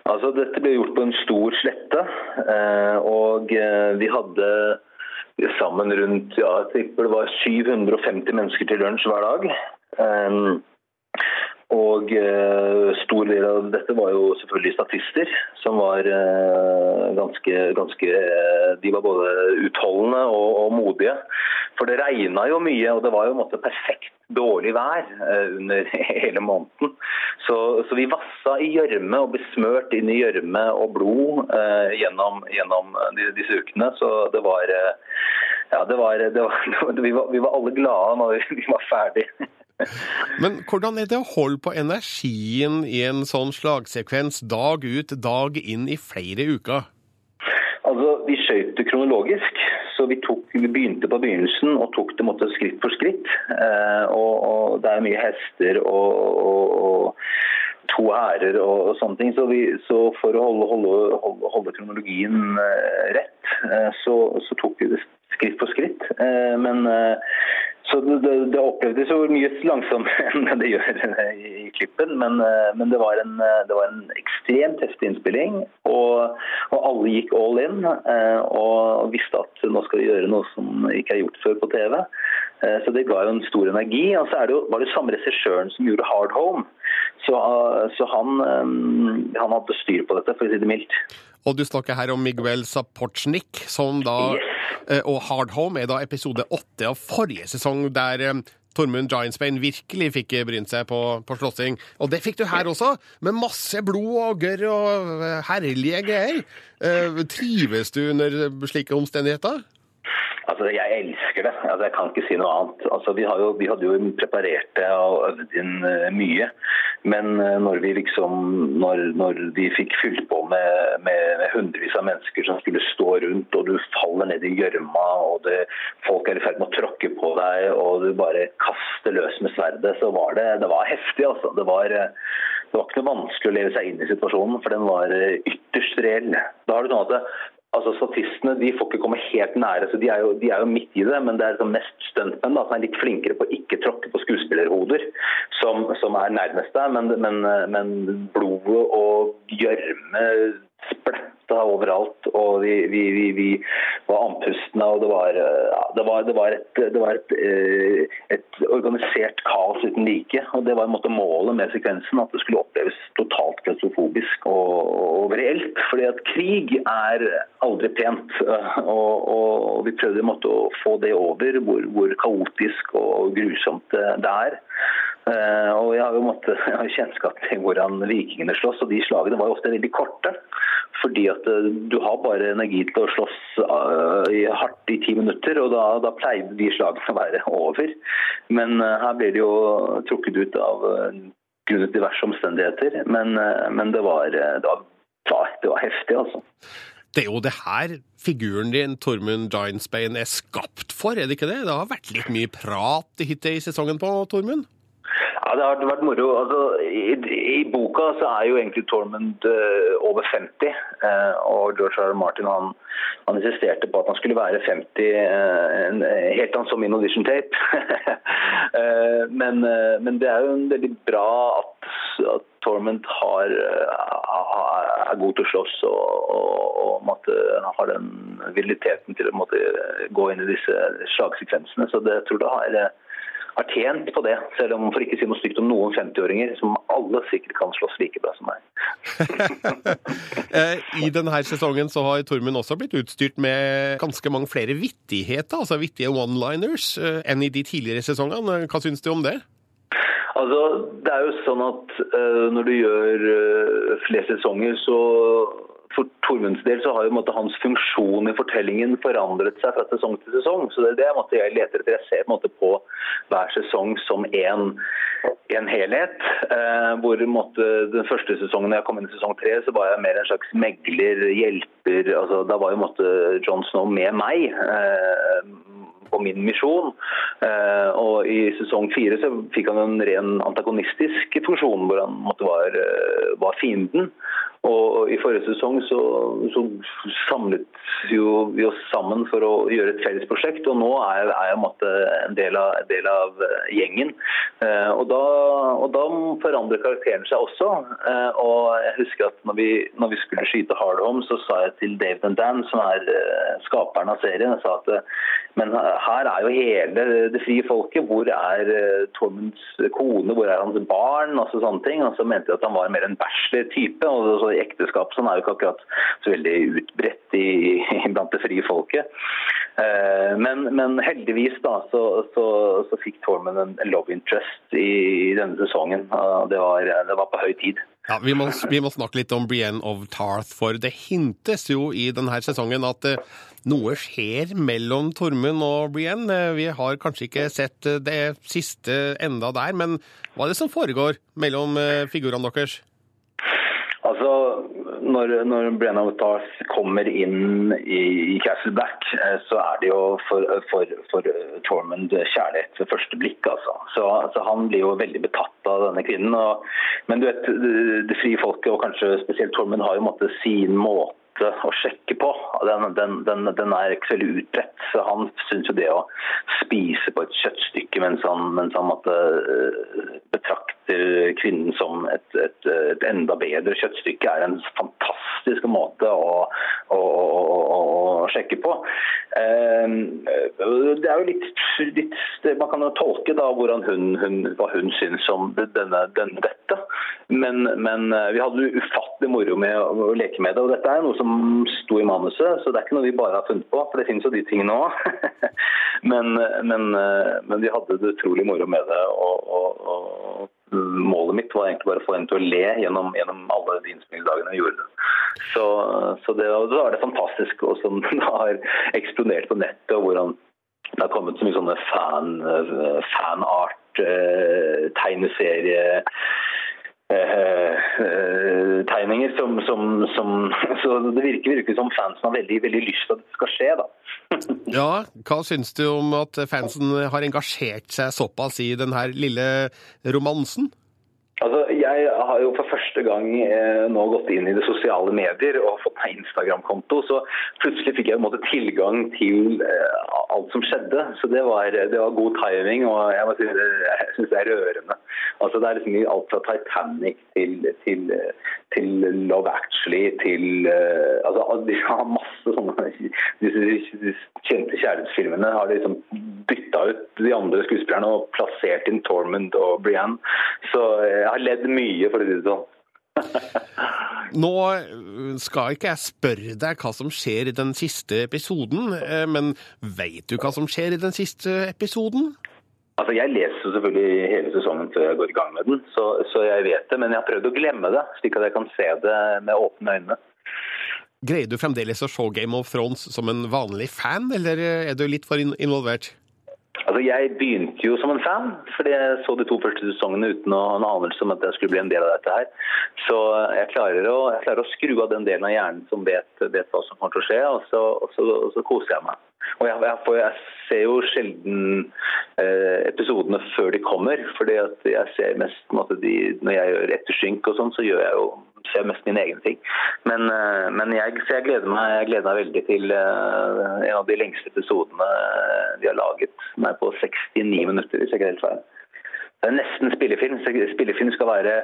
Altså, Dette ble gjort på en stor slette, eh, og vi hadde sammen rundt ja, det var 750 mennesker til lunsj hver dag. Um, og eh, stor del av dette var jo selvfølgelig statister, som var eh, ganske, ganske eh, De var både utholdende og, og modige. For det regna jo mye, og det var jo en måte perfekt dårlig vær eh, under hele måneden. Så, så vi vassa i gjørme og ble smørt inn i gjørme og blod eh, gjennom, gjennom de, disse ukene. Så det var eh, Ja, det var, det var, vi, var, vi var alle glade når vi, var ferdig. Men hvordan er det å holde på energien i en sånn slagsekvens dag ut, dag inn i flere uker? Altså, Vi skjøt det kronologisk, så vi, tok, vi begynte på begynnelsen og tok det måtte, skritt for skritt. Eh, og, og Det er mye hester og, og, og to ærer og, og sånne ting. Så, vi, så for å holde, holde, holde, holde kronologien eh, rett, eh, så, så tok vi det skritt for skritt. Eh, men eh, så det, det, opplevdes jo mye langsommere enn det gjør i, i klippen, men, eh, men det, var en, eh, det var en ekstremt heftig innspilling. Og, og alle gikk all in eh, og visste at nå skal vi gjøre noe som ikke er gjort før på TV. Eh, Så det ga jo en stor energi. Og så det jo, var det samme regissøren som gjorde Hard Home. Så, eh, så han, eh, han hadde styr på dette, for å si det mildt. Og du snakker her om Miguel Sapochnik, som da eh, Og Hard Home er da episode åtte av forrige sesong, der eh, Tormund Giantsbane virkelig fikk brynt seg på, på slåssing. Og det fikk du her også, med masse blod og gørr og eh, herlige greier. Eh, Trives du under slike omstendigheter? Altså, Jeg elsker det. Altså, Jeg kan ikke si noe annet. Altså, Vi, jo, vi hadde jo preparert det og øvd inn eh, mye. Men eh, når vi liksom, når, når de fikk fylt på med, hundrevis av mennesker som skulle stå rundt, og du faller ned i gjørma, og det, folk er i ferd med å tråkke på deg, og du bare kaster løs med sverdet, så var det, det var heftig. altså. Det var, eh, det var ikke noe vanskelig å leve seg inn i situasjonen, for den var eh, ytterst reell. Da har du sånn at det, Altså Statistene de får ikke komme helt nære, så de er jo, de er jo midt i det. Men det er liksom mest stuntmenn som er litt flinkere på å ikke tråkke på skuespillerhoder, som, som er nærmest deg. Men, men, men blodet og gjørme spletta overalt, og vi, vi, vi, vi var andpustne. Og det var, ja, det det var, et, det var et, eh, et organisert kaos uten like. Og det var en måte målet med sekvensen, at det skulle oppleves totalt klaustrofobisk og, og reelt. Fordi at krig er aldri pent. Og, og vi prøvde måtte, å få det over, hvor, hvor kaotisk og grusomt det er. Eh, og jeg har jo måttet, jeg kjennskap til hvordan vikingene slåss, og de slagene var jo ofte veldig korte. Fordi at eh, du har bare energi til å slåss eh, hardt i ti minutter, og da, da pleide de slagene å være over. Men her blir det jo trukket ut av grunnet diverse omstendigheter. Men, men det, var, det, var, det var heftig, altså. Det er jo det her figuren din, Tormund Giantsbane, er skapt for, er det ikke det? Det har vært litt mye prat hittil i sesongen på Tormund? Ja, det har vært moro. Altså, i, I boka så er jo egentlig Tormund uh, over 50. Uh, og George R. R. Martin han, han insisterte på at han skulle være 50 uh, en, helt han som in audition tape. Eh, men, eh, men det er jo en veldig bra at, at Tormund har, eh, er god til å slåss og, og, og har den viliteten til å måtte, gå inn i disse slagsekvensene. Så det jeg tror det har eh, har tjent på det, selv om for ikke å si noe stygt om noen 50-åringer, som alle sikkert kan slåss like bra som meg. Eh, I denne sesongen så har Tormund også blitt utstyrt med ganske mange flere vittigheter, altså vittige one-liners, eh, enn i de tidligere sesongene. Hva syns du om det? Altså, det er jo sånn at uh, når du gjør uh, flere sesonger, så for Tormunds del så har jo måte, hans funksjon i fortellingen forandret seg fra sesong til sesong. Så det er det måte, jeg leter etter. Jeg ser på, måte, på hver sesong som en, en helhet. Eh, hvor måte, Den første sesongen jeg kom inn i sesong tre, så var jeg mer en slags megler, hjelper. altså Da var jo måtte John Snow med meg. Eh, på min misjon. Eh, og I sesong fire så fikk han en ren antagonistisk funksjon, hvor han måtte var, eh, var fienden. Og I forrige sesong så, så samlet vi oss sammen for å gjøre et felles prosjekt, og nå er jeg, er jeg en del av, en del av eh, gjengen. Eh, og, da, og da forandrer karakteren seg også. Eh, og jeg husker at når vi, når vi skulle skyte Hard Home, så sa jeg til and Dan, som er eh, skaperen av serien, jeg sa at eh, men her er jo hele det frie folket. Hvor er Tormunds kone, hvor er hans barn? og så sånne ting. Og så mente jeg at han var mer en bachelor-type. og så I ekteskap sånn er jo ikke akkurat så veldig utbredt i, blant det frie folket. Uh, men, men, heldigvis da, så, så, så fikk Tormund en love interest i, denne sesongen. Det, var, det var på høy tid. Ja, vi må, vi må, snakke litt om Brienne of Tarth, for det hintes jo i denne sesongen at uh, noe skjer mellom Tormund og Brienne. Vi har kanskje ikke sett det siste enda der, men hva er det som foregår mellom figurene deres? Når, når Brenna Tarth kommer inn i, i Castle Black, så er det jo for, for, for Tormund kjærlighet ved første blikk. altså. Så, så, Han blir jo veldig betatt av denne kvinnen. Og, men du vet, det, frie folket, og kanskje spesielt Tormund, har jo måttet sin måte å sjekke på. Den, den, den, den, er ikke så veldig utbredt. Så han syns jo det å spise på et kjøttstykke mens han, mens han måtte uh, betrakter kvinnen som et, et, et, enda bedre kjøttstykke, er en fantastisk måte å, å, å, å sjekke på. Uh, det er jo litt, litt, Man kan jo tolke da hun, hun, hva hun syns om denne, denne, dette. Men, men vi hadde ufattelig moro med å, leke med det. og dette er noe som sto i manuset, så det er ikke noe vi bare har funnet på. For det finnes jo de tingene òg. men, men, men, vi hadde det utrolig moro med det. Og, og, og, målet mitt var egentlig bare å få henne til å le gjennom, gjennom alle de innspillingsdagene jeg gjorde. Så, så det, da er det fantastisk hvordan den har eksplodert på nettet, og hvordan det har kommet så mye sånne fan, fanart, tegneserie tegninger som, som, som, Så det virker, virker som fansen har veldig, veldig lyst til at det skal skje, da. ja, hva syns du om at fansen har engasjert seg såpass i denne lille romansen? Altså, Jeg har jo for første gang eh, nå gått inn i det sosiale medier og fått meg Instagram-konto, så plutselig fikk jeg måte, tilgang til eh, alt som skjedde. Så det var, det var god timing, og jeg, må si, jeg syns det er rørende. Altså, Det er liksom alt fra Titanic til, til, til Love Actually til eh, altså, De har masse sånne disse, disse kjente kjærlighetsfilmene har liksom bytta ut de andre skuespillerne og plassert inn Tormund og Brianne. Så jeg har ledd mye, for å si det sånn. Nå skal ikke jeg spørre deg hva som skjer i den siste episoden, men veit du hva som skjer i den siste episoden? Altså, Jeg leser selvfølgelig hele sesongen før jeg går i gang med den, så, så jeg vet det. Men jeg har prøvd å glemme det, slik at jeg kan se det med åpne øyne. Greier du fremdeles å se Game of Thrones som en vanlig fan, eller er du litt for in involvert? Altså, Jeg begynte jo som en fan, fordi jeg så de to første sesongene uten å ha en anelse om at jeg skulle bli en del av dette her. Så jeg klarer å, jeg klarer å skru av den delen av hjernen som vet, vet hva som kommer til å skje, og så, og så, og så koser jeg meg. Og jeg, jeg, jeg ser jo sjelden eh, episodene før de kommer, fordi at jeg ser mest måte, de, Når jeg gjør ettersynk og sånn, så gjør jeg jo ser mest mine egne ting. Men, eh, men jeg, jeg, gleder meg, jeg gleder meg veldig til eh, en av de lengste episodene de har laget. Den er på 69 minutter, hvis jeg ikke helt feil. Det er nesten spillefilm. Spillefilm skal være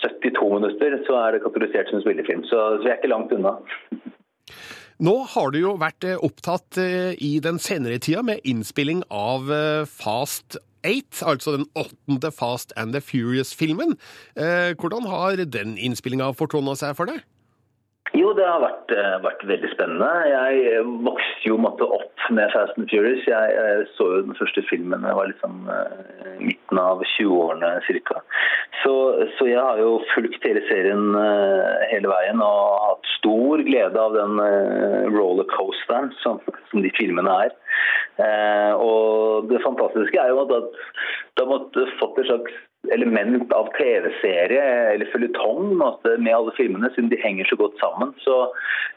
72 minutter, så er det kategorisert som spillefilm. Så, så vi er ikke langt unna. Nå har du jo vært eh, opptatt eh, i den senere tida med innspilling av eh, Fast 8, altså den åttende Fast and the Furious-filmen. Hvordan har den innspillinga fortona seg for deg? Jo, det har vært, vært, veldig spennende. Jeg vokste jo måtte opp med Fast and Furious. Jeg, jeg, så jo den første filmen jeg var liksom midten av 20-årene ca. Så, så, jeg har jo fulgt hele serien hele veien og hatt stor glede av den rollercoasteren som, som, de filmene er. og det fantastiske er jo at da måtte fått et slags element av TV-serie eller føljetong med alle filmene, siden de henger så godt sammen. Så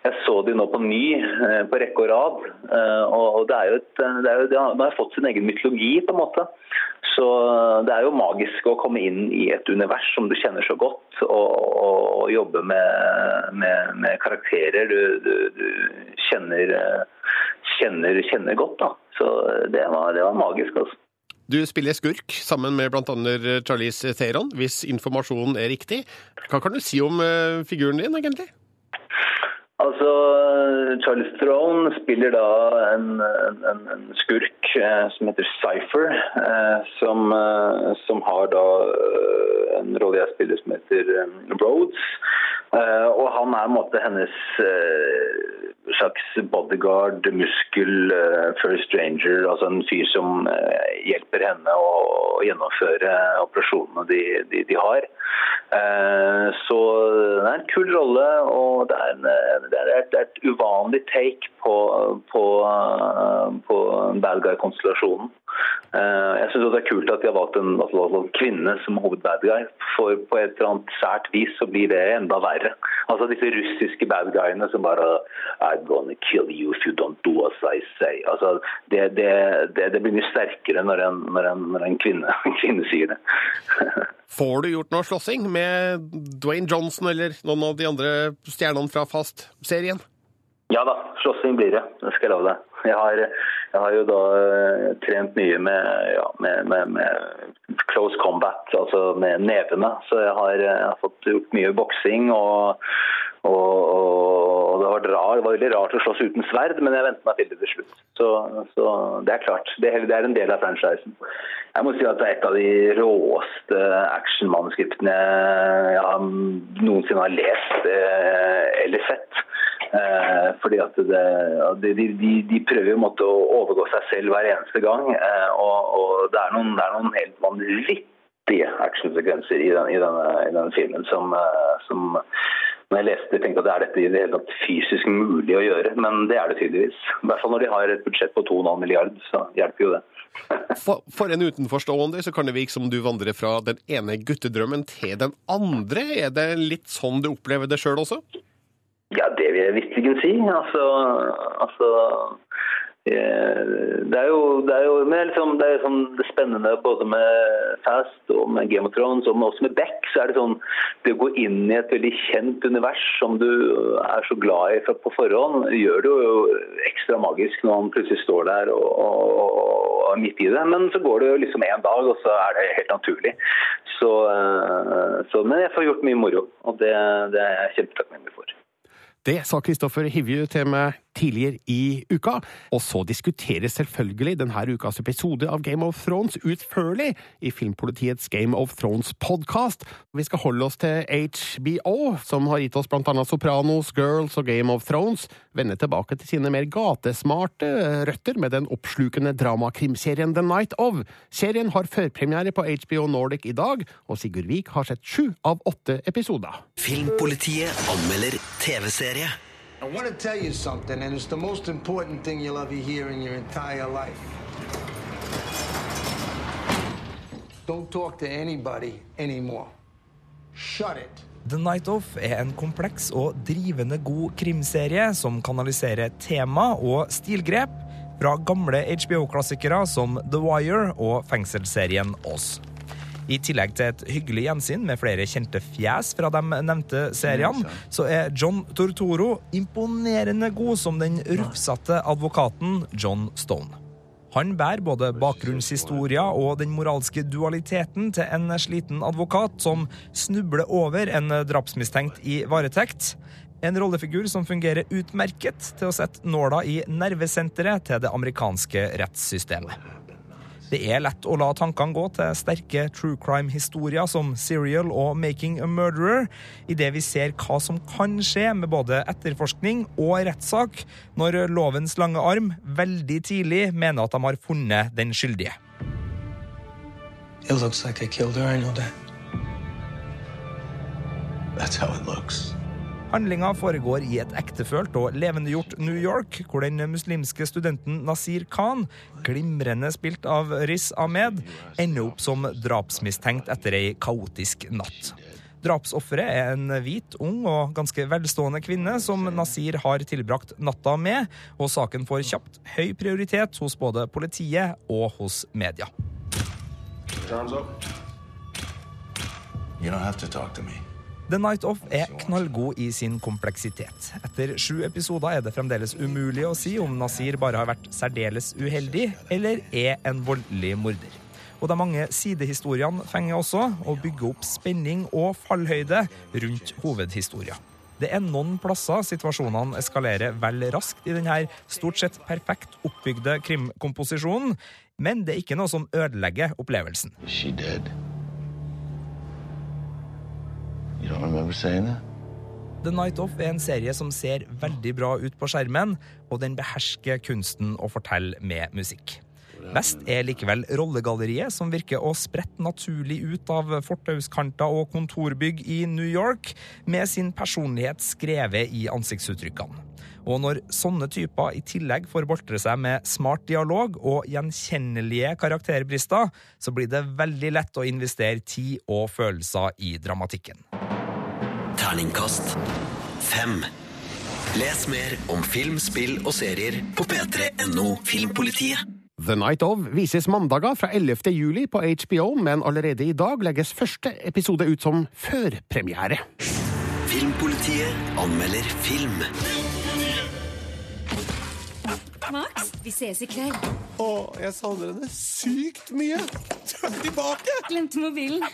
jeg så de nå på ny, eh, på rekke og rad. Eh, og det er jo et, det er jo, de har fått sin egen mytologi, på en måte. Så det er jo magisk å komme inn i et univers som du kjenner så godt, og, og, og jobbe med, med, med karakterer du, du, du kjenner, kjenner, kjenner, godt. da. Så det var, det var magisk. altså. Du spiller skurk sammen med bl.a. Charlize Theron, hvis informasjonen er riktig. Hva kan du si om uh, figuren din, egentlig? Altså, Charles Throne spiller da en, en, en skurk eh, som heter Cypher, eh, som, eh, som, har da eh, en rolle jeg spiller som heter eh, Rhodes. og han er en måte hennes slags bodyguard, muskel, first stranger, altså en fyr som hjelper henne å, å gjennomføre operasjonene de, de, de har. så det er en kul rolle, og det er en et, et uvanlig take på, på, på bad guy-konstellasjonen. Eh, jeg syns det er kult at de har valgt en, altså, kvinne som hovedbad guy. For på et eller annet sært vis så blir det enda verre. Altså disse russiske bad guyene som bare I'm gonna kill you if you don't do as I say. Altså, det, det, det, det blir mye sterkere når en, når en, når en, kvinne, en kvinne sier det. Får du gjort noe slåssing med Dwayne Johnson eller noen av de andre stjernene fra Fast-serien? Ja da, slåssing blir det. Det skal jeg love deg. Jeg har, jeg har jo da uh, trent mye med, ja, med, med, med, close combat, altså med nevene. Så jeg har, jeg har fått gjort mye boksing. Og, og, og, det, var rar, det var veldig rart å slåss uten sverd, men jeg ventet meg til det til slutt. Så, så det er klart. Det, det er en del av franchisen. Jeg må si at det er et av de råeste actionmanuskriptene jeg noensinne har lest eh, eller sett. Eh, fordi at det, de, de, de, prøver å overgå seg selv hver eneste gang. Eh, og, og det, er noen, det, er noen, helt vanvittige actionsekvenser i, den, i, denne, i denne filmen som, som når jeg leste, tenkte at det er dette i det hele tatt fysisk mulig å gjøre, men det er det tydeligvis. I hvert fall når de har et budsjett på 2,5 milliard, så hjelper jo det. For, for, en utenforstående så kan det virke som du vandrer fra den ene guttedrømmen til den andre. Er det litt sånn du opplever det sjøl også? Ja, det vil jeg virkelig si. Altså, altså Eh, det er jo, det er jo liksom, det er sånn, det spennende både med Fast og med Game of Thrones og også med Beck. så er Det sånn, det å gå inn i et veldig kjent univers som du er så glad i på forhånd, gjør det jo ekstra magisk når man plutselig står der og, og, og er midt i det. Men så går det jo liksom én dag, og så er det helt naturlig. Så, eh, så, men jeg får gjort mye moro, og det, det er jeg kjempetakknemlig for. Det sa Kristoffer Hivju til meg tidligere i uka. Og så diskuteres selvfølgelig denne ukas episode av Game of Thrones utførlig i Filmpolitiets Game of Thrones-podkast. Vi skal holde oss til HBO, som har gitt oss blant annet Sopranos, Girls og Game of Thrones, vende tilbake til sine mer gatesmarte røtter med den oppslukende dramakrimserien The Night of. Serien har førpremiere på HBO Nordic i dag, og Sigurd Vik har sett sju av åtte episoder. Filmpolitiet anmelder TV-serie. I want to tell you something, and it's the most important thing you'll ever hear in your entire life. Don't talk to anybody anymore. Shut it. The Night Of er en kompleks og drivende god krimserie som kanaliserer tema og stilgrep fra gamle HBO-klassikere som The Wire og fengselsserien Oz. I tillegg til et hyggelig gjensyn med flere kjente fjes fra de nevnte seriene, så er John Tortoro imponerende god som den rufsete advokaten John Stone. Han bærer både bakgrunnshistoria og den moralske dualiteten til en sliten advokat som snubler over en drapsmistenkt i varetekt. En rollefigur som fungerer utmerket til å sette nåla i nervesenteret til det amerikanske rettssystemet. Det er lett å la tankene gå til sterke true crime-historier som Serial og Making a Murderer, idet vi ser hva som kan skje med både etterforskning og rettssak når lovens lange arm veldig tidlig mener at de har funnet den skyldige. It looks like I killed her, I know that. That's how it looks. Handlinga foregår i et ektefølt og levendegjort New York, hvor den muslimske studenten Nasir Khan, glimrende spilt av Riz Ahmed, ender opp som drapsmistenkt etter ei kaotisk natt. Drapsofferet er en hvit, ung og ganske velstående kvinne som Nasir har tilbrakt natta med, og saken får kjapt høy prioritet hos både politiet og hos media. You don't have to talk to me. The Night Of er knallgod i sin kompleksitet. Etter sju episoder er det fremdeles umulig å si om Nasir bare har vært særdeles uheldig, eller er en voldelig morder. Og de mange sidehistoriene fenger også, og bygger opp spenning og fallhøyde rundt hovedhistoria. Det er noen plasser situasjonene eskalerer vel raskt i denne stort sett perfekt oppbygde krimkomposisjonen, men det er ikke noe som ødelegger opplevelsen. Hun she dead? The Night Off er en serie som ser veldig bra ut på skjermen, og den behersker kunsten å fortelle med musikk. Best er likevel rollegalleriet, som virker å sprette naturlig ut av fortauskanter og kontorbygg i New York, med sin personlighet skrevet i ansiktsuttrykkene. Og når sånne typer i tillegg får boltre seg med smart dialog og gjenkjennelige karakterbrister, så blir det veldig lett å investere tid og følelser i dramatikken. Terningkast fem. Les mer om film, spill og serier på p3.no Filmpolitiet. The Night Of vises mandager fra 11. juli på HBO, men allerede i dag legges første episode ut som førpremiere. Filmpolitiet anmelder film. Max, vi ses i kveld. Å, jeg savner henne sykt mye. Tilbake! Glemte mobilen.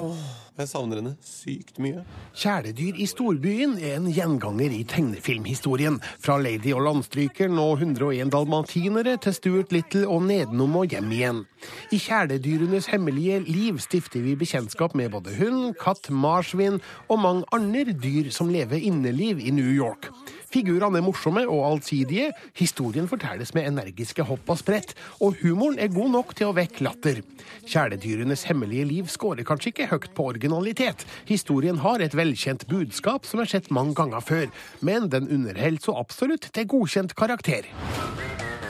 Åh, jeg savner henne sykt mye. Kjæledyr i storbyen er en gjenganger i tegnefilmhistorien. Fra Lady og Landstrykeren og 101 dalmatinere til Stuart Little og Nedenom og hjem igjen. I kjæledyrenes hemmelige liv stifter vi bekjentskap med både hund, katt, marsvin og mange andre dyr som lever inneliv i New York. Figurene er morsomme og allsidige, historien fortelles med energiske hopp og sprett, og humoren er god nok til å vekke latter. Kjæledyrenes hemmelige liv skårer kanskje ikke høyt på originalitet. Historien har et velkjent budskap som er sett mange ganger før, men den underholder så absolutt til godkjent karakter.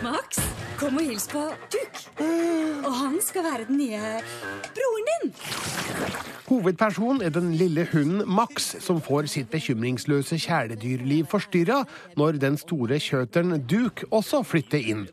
Max, kom og hils på Duk. Og han skal være den nye broren din. Hovedpersonen er den lille hunden Max, som får sitt bekymringsløse kjæledyrliv forstyrra når den store kjøteren Duke også flytter inn.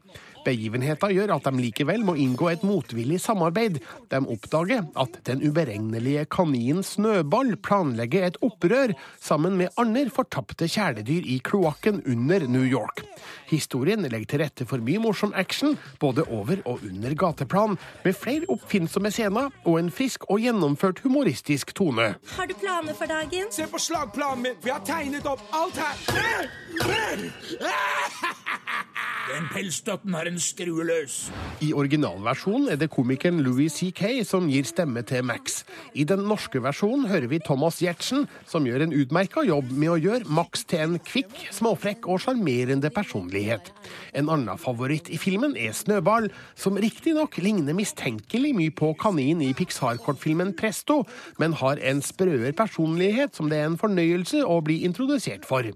Begivenheten gjør at de likevel må inngå et motvillig samarbeid. De oppdager at den uberegnelige kaninen Snøball planlegger et opprør sammen med andre fortapte kjæledyr i kloakken under New York. Historien legger til rette for mye morsom action, både over og under gateplan, med flere oppfinnsomme scener og en frisk og gjennomført humoristisk tone. Har du planer for dagen? Se på slagplanen min, for jeg har tegnet opp alt her. Den pelsdotten har en skrue løs. I originalversjonen er det komikeren Louis C.K. som gir stemme til Max. I den norske versjonen hører vi Thomas Giertsen, som gjør en utmerka jobb med å gjøre Max til en kvikk, småfrekk og sjarmerende personlighet. En annen favoritt i filmen er Snøball, som riktignok ligner mistenkelig mye på kaninen i Pixar-kortfilmen Presto, men har en sprøere personlighet som det er en fornøyelse å bli introdusert for.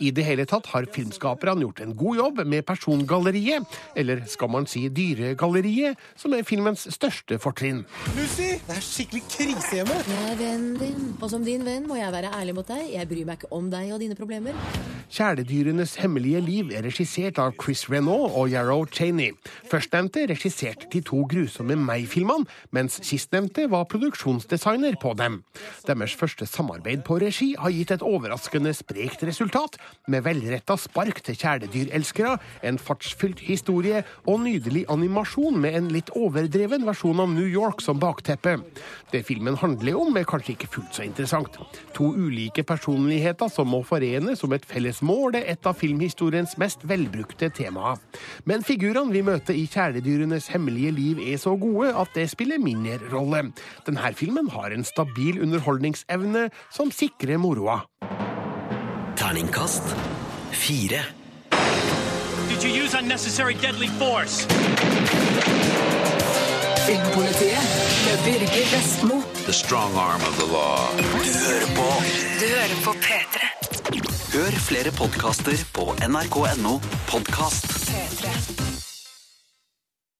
I det hele tatt har filmskaperne gjort en god jobb med persongalleriet, eller skal man si dyregalleriet, som er filmens største fortrinn. Lucy, det er skikkelig krise hjemme. Jeg er vennen din, og som din venn må jeg være ærlig mot deg. Jeg bryr meg ikke om deg og dine problemer. Kjæledyrenes hemmelige liv er regissert av Chris Renault og Yarrow Cheney. Førstnevnte regisserte de to grusomme meg-filmene, mens sistnevnte var produksjonsdesigner på dem. Deres første samarbeid på regi har gitt et overraskende sprekt resultat, med velretta spark til kjæledyrelskere, en fartsfylt historie og nydelig animasjon med en litt overdreven versjon av New York som bakteppe. Det filmen handler om, er kanskje ikke fullt så interessant. To ulike personligheter som må forenes som et felles mål, er et av filmhistoriens mest velbrukte temaer. Men figurene vi møter i kjæledyrenes hemmelige liv er så gode at det spiller mindre rolle. Denne filmen har en stabil underholdningsevne som sikrer moroa. Terningkast fire. Did you use unnecessary deadly force? Filmpolitiet med Birger Vestmo. The strong arm of the law. Du hører på Du hører på P3. Hør flere podkaster på nrk.no podkast. P3.